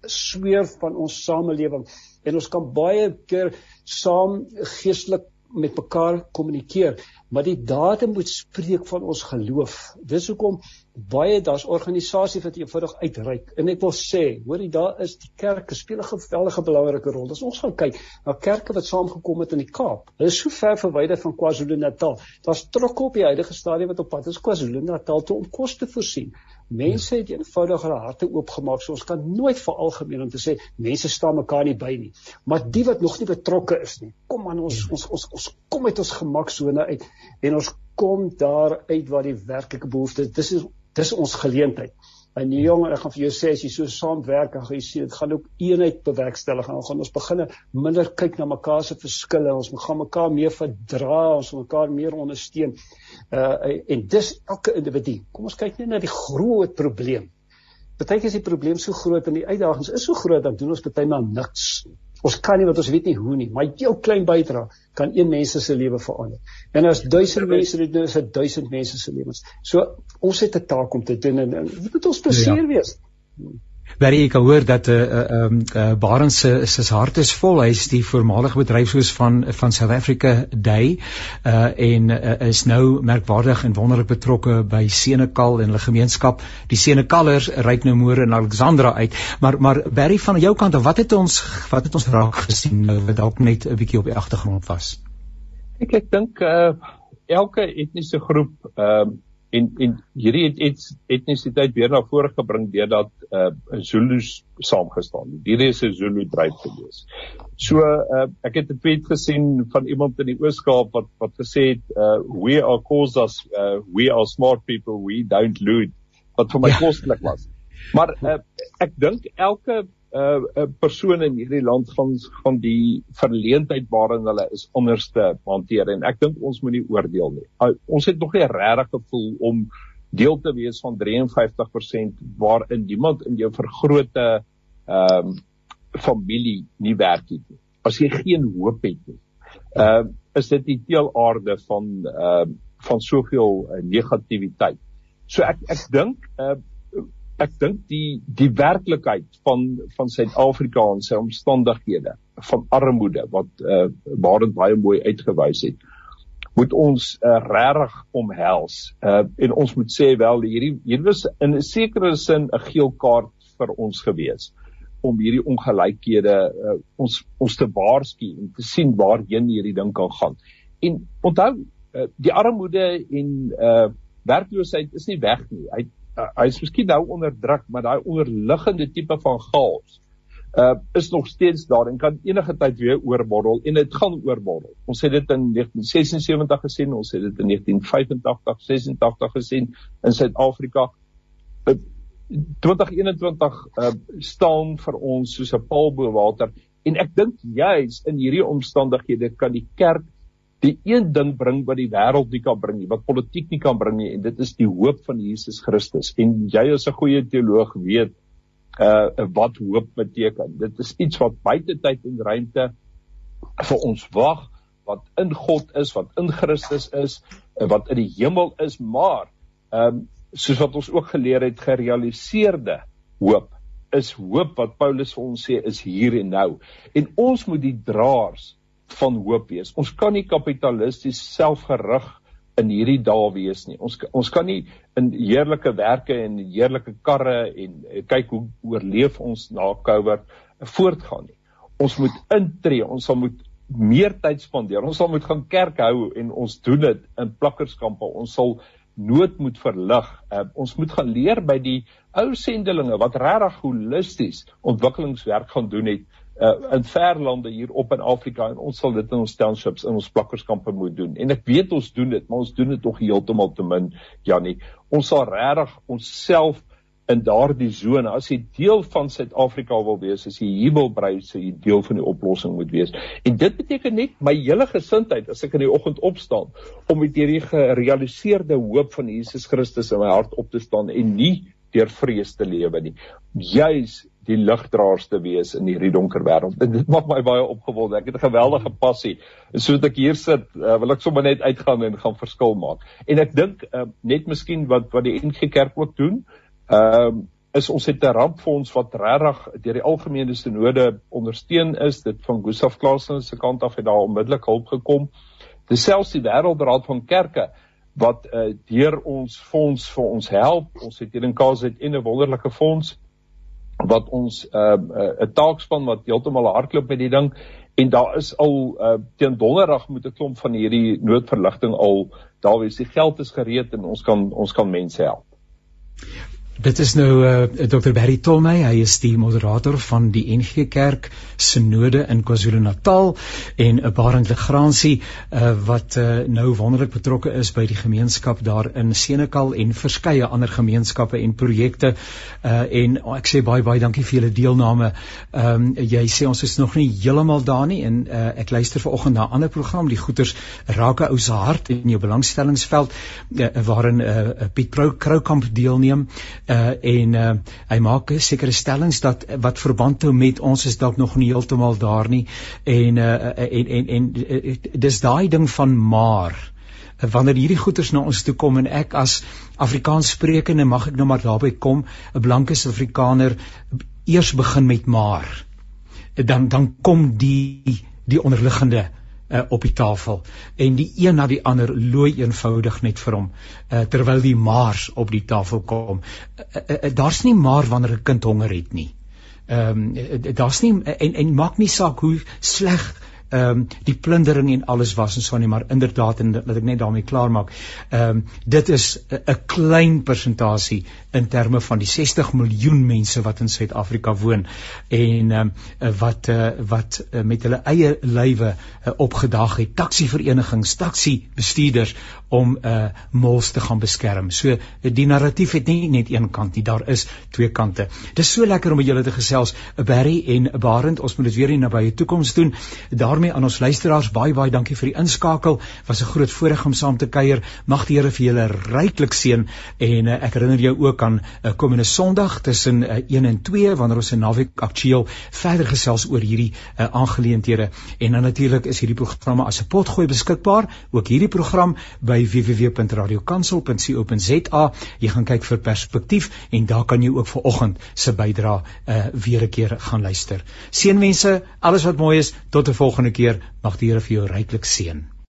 sweer van ons samelewing. En ons kan baie keer saam geestelik met mekaar kommunikeer maar die dade moet spreek van ons geloof. Dis hoekom baie daar's organisasies wat eenvoudig uitreik. En ek wil sê hoorie daar is die kerke speel 'n geweldige belangrike rol. As ons gaan kyk na kerke wat saamgekom het in die Kaap hulle is so ver verwyder van KwaZulu-Natal. Daar's trokke op die huidige stadium wat op pad is KwaZulu-Natal toe om kos te voorsien Mense het eenvoudig hulle harte oopgemaak. So ons kan nooit veralgemeen om te sê mense staan mekaar nie by nie. Maar die wat nog nie betrokke is nie, kom aan ons ons ons ons kom uit ons gemaksone uit en ons kom daar uit waar die werklike behoefte is. Dis is dis ons geleentheid. En die jong, ek gaan vir jou sê as jy so saamwerk en jy sien dit gaan ook eenheid bewerkstellig en gaan ons begin minder kyk na mekaar se verskille. Ons gaan mekaar meer verdra, ons gaan mekaar meer ondersteun. Uh en dis elke individu. Kom ons kyk net na die groot probleem. Partykeer is die probleem so groot en die uitdagings is so groot dan doen ons partymal niks. Ons kan nie want ons weet nie hoe nie, maar jou klein bydrae kan een mens se lewe verander. En as 1000 mense dit doen, is dit 1000 mense se lewens. So ons het 'n taak om te doen en, en dit moet ons plesier ja. wees. Baie ek hoor dat 'n uh, eh, ehm uh, um, uh, Barend se se hart is vol. Hy is die voormalige bedryfshoof van van South Africa Day uh en uh, is nou merkwaardig en wonderlik betrokke by Senekal en hulle gemeenskap. Die Senekallers ryk nou môre in Alexandra uit. Maar maar Barry van jou kant, wat het ons wat het ons raak gesien nou wat dalk net 'n bietjie op die agtergrond was? Ek ek dink uh elke etniese groep ehm uh, en en hierdie het et, etnisiteit weer na vore gebring deurdat uh Zulus saamgestaan het. Hierdie is 'n Zulu dryf gewees. So uh ek het 'n tweet gesien van iemand in die Oos-Kaap wat wat gesê het uh we are causes uh we are smart people we don't loot wat vir my ja. kostelik was. Maar uh ek dink elke uh 'n persoon in hierdie land gaan gaan die verleentheid waarin hulle is onderste hanteer en ek dink ons moet nie oordeel nie. Uh, ons het nog nie regtig gevoel om deel te wees van 53% waarin niemand in jou vergrote ehm um, familie nie werk het nie. As jy geen hoop het nie. Ehm uh, is dit die teelaarde van ehm uh, van soveel uh, negativiteit. So ek ek dink uh ek dink die die werklikheid van van Suid-Afrika en sy omstandighede van armoede wat uh, Barend baie mooi uitgewys het moet ons uh, regtig omhels. Uh, en ons moet sê wel hierdie hier was in 'n sekere sin 'n geel kaart vir ons gewees om hierdie ongelykhede uh, ons ons te waarsku en te sien waarheen hierdie ding kan gaan. En onthou uh, die armoede en uh, werkloosheid is nie weg nie. Hy uh, hy is miskien nou onder druk, maar daai onderliggende tipe van chaos uh is nog steeds daar en kan enige tyd weer oorborrel en dit gaan oorborrel. Ons het dit in 1976 gesien, ons het dit in 1985, 86 gesien in Suid-Afrika. 2021 uh staan vir ons soos 'n paal bo water en ek dink juis in hierdie omstandighede kan die kerk die een ding bring wat die wêreld nie kan bring nie, wat politiek nie kan bring nie en dit is die hoop van Jesus Christus. En jy as 'n goeie teoloog weet uh wat hoop beteken. Dit is iets wat buite tyd en ruimte vir ons wag, wat in God is, wat in Christus is, wat in die hemel is, maar ehm um, soos wat ons ook geleer het, gerealiseerde hoop is hoop wat Paulus vir ons sê is hier en nou. En ons moet die draers van hoop wees. Ons kan nie kapitalisties selfgerig in hierdie dae wees nie. Ons ons kan nie in heerlike werke en heerlike karre en eh, kyk hoe oorleef ons na Covid voortgaan nie. Ons moet intree, ons sal moet meer tyd spandeer. Ons sal moet gaan kerk hou en ons doen dit in plakkerskampe. Ons sal nood moet verlig. Uh, ons moet gaan leer by die ou sendelinge wat regtig holisties ontwikkelingswerk gaan doen het uh, in ver lande hier op in Afrika en ons sal dit in ons townships in ons plakkerskampe moet doen. En ek weet ons doen dit, maar ons doen dit tog heeltemal te min, Jannie. Ons sal regtig onsself in daardie sone as jy deel van Suid-Afrika wil wees, as jy hier wil bly, sê jy deel van die oplossing moet wees. En dit beteken net my hele gesindheid as ek in die oggend opstaan om met hierdie gerealiseerde hoop van Jesus Christus in my hart op te staan en nie deur vrees te lewe nie. Juis die ligdraers te wees in hierdie donker wêreld. Dit maak my baie opgewonde. Ek het 'n geweldige passie. En soos ek hier sit, uh, wil ek sommer net uitgaan en gaan verskil maak. En ek dink uh, net miskien wat wat die NG Kerk ook doen, ehm uh, is ons het 'n rampfonds wat regtig deur die algemene sinode ondersteun is. Dit van Gustaf Klaasen se kant af het daar onmiddellik hulp gekom. Dis selfs die Wêreldraad van Kerke wat uh, deur ons fonds vir ons help. Ons het hier in KZN 'n wonderlike fonds wat ons 'n uh, 'n uh, taakspan wat heeltemal hardloop met die ding en daar is al uh, teen donderdag moet 'n klomp van hierdie noodverligting al daar wees die geld is gereed en ons kan ons kan mense help. Dit is nou uh, eh, Dr Barry Tolmey, hy is die moderator van die NG Kerk Synode in KwaZulu-Natal en 'n uh, Barend Legrandsie uh, wat uh, nou wonderlik betrokke is by die gemeenskap daar in Senekal en verskeie ander gemeenskappe en projekte. Uh, en oh, ek sê baie baie dankie vir julle deelname. Ehm um, jy sê ons is nog nie heeltemal daar nie en uh, ek luister vanoggend na 'n ander program, die Goeters raak 'n ou se hart in jou belangstellingsveld uh, waarin uh, Piet Kroukamp deelneem uh en uh hy maak sekere stellings dat wat verband hou met ons is dalk nog nie heeltemal daar nie. En uh en en en dis daai ding van maar. Wanneer hierdie goeters na ons toe kom en ek as Afrikaans sprekende mag ek nou maar daarby kom 'n blanke Suid-Afrikaner eers begin met maar. Dan dan kom die die onderliggende uh, op die tafel en die een na die ander looi eenvoudig net vir hom uh, terwyl die maars op die tafel kom. Uh, uh, uh, daar's nie maar wanneer 'n kind honger het nie. Ehm um, daar's nie en en maak nie saak hoe sleg ehm um, die plundering en alles was en so nie maar inderdaad en laat ek net daarmee klaar maak. Ehm um, dit is 'n klein persentasie in terme van die 60 miljoen mense wat in Suid-Afrika woon en ehm um, wat uh, wat uh, met hulle eie lywe uh, opgedag het taksiverenigings, taksi bestuurders om uh mols te gaan beskerm. So die narratief het nie net een kant nie, daar is twee kante. Dis so lekker om met julle te gesels, Barry en Barend. Ons moet dit weer in nabye toekoms doen. Daarmee aan ons luisteraars baie baie dankie vir die inskakel. Was 'n groot voorreg om saam te kuier. Mag die Here vir julle ryklik seën en uh, ek herinner jou ook aan uh, komende Sondag tussen uh, 1 en 2 wanneer ons 'n naweek aktueel verder gesels oor hierdie uh, aangeleenthede. En dan natuurlik is hierdie programme as 'n potgooi beskikbaar, ook hierdie program by www.radiokansel.co.za. Jy gaan kyk vir perspektief en daar kan jy ook vir oggend se bydra uh, weer 'n keer gaan luister. Seënwense, alles wat mooi is, tot 'n volgende keer. Mag die Here vir jou ryklik seën.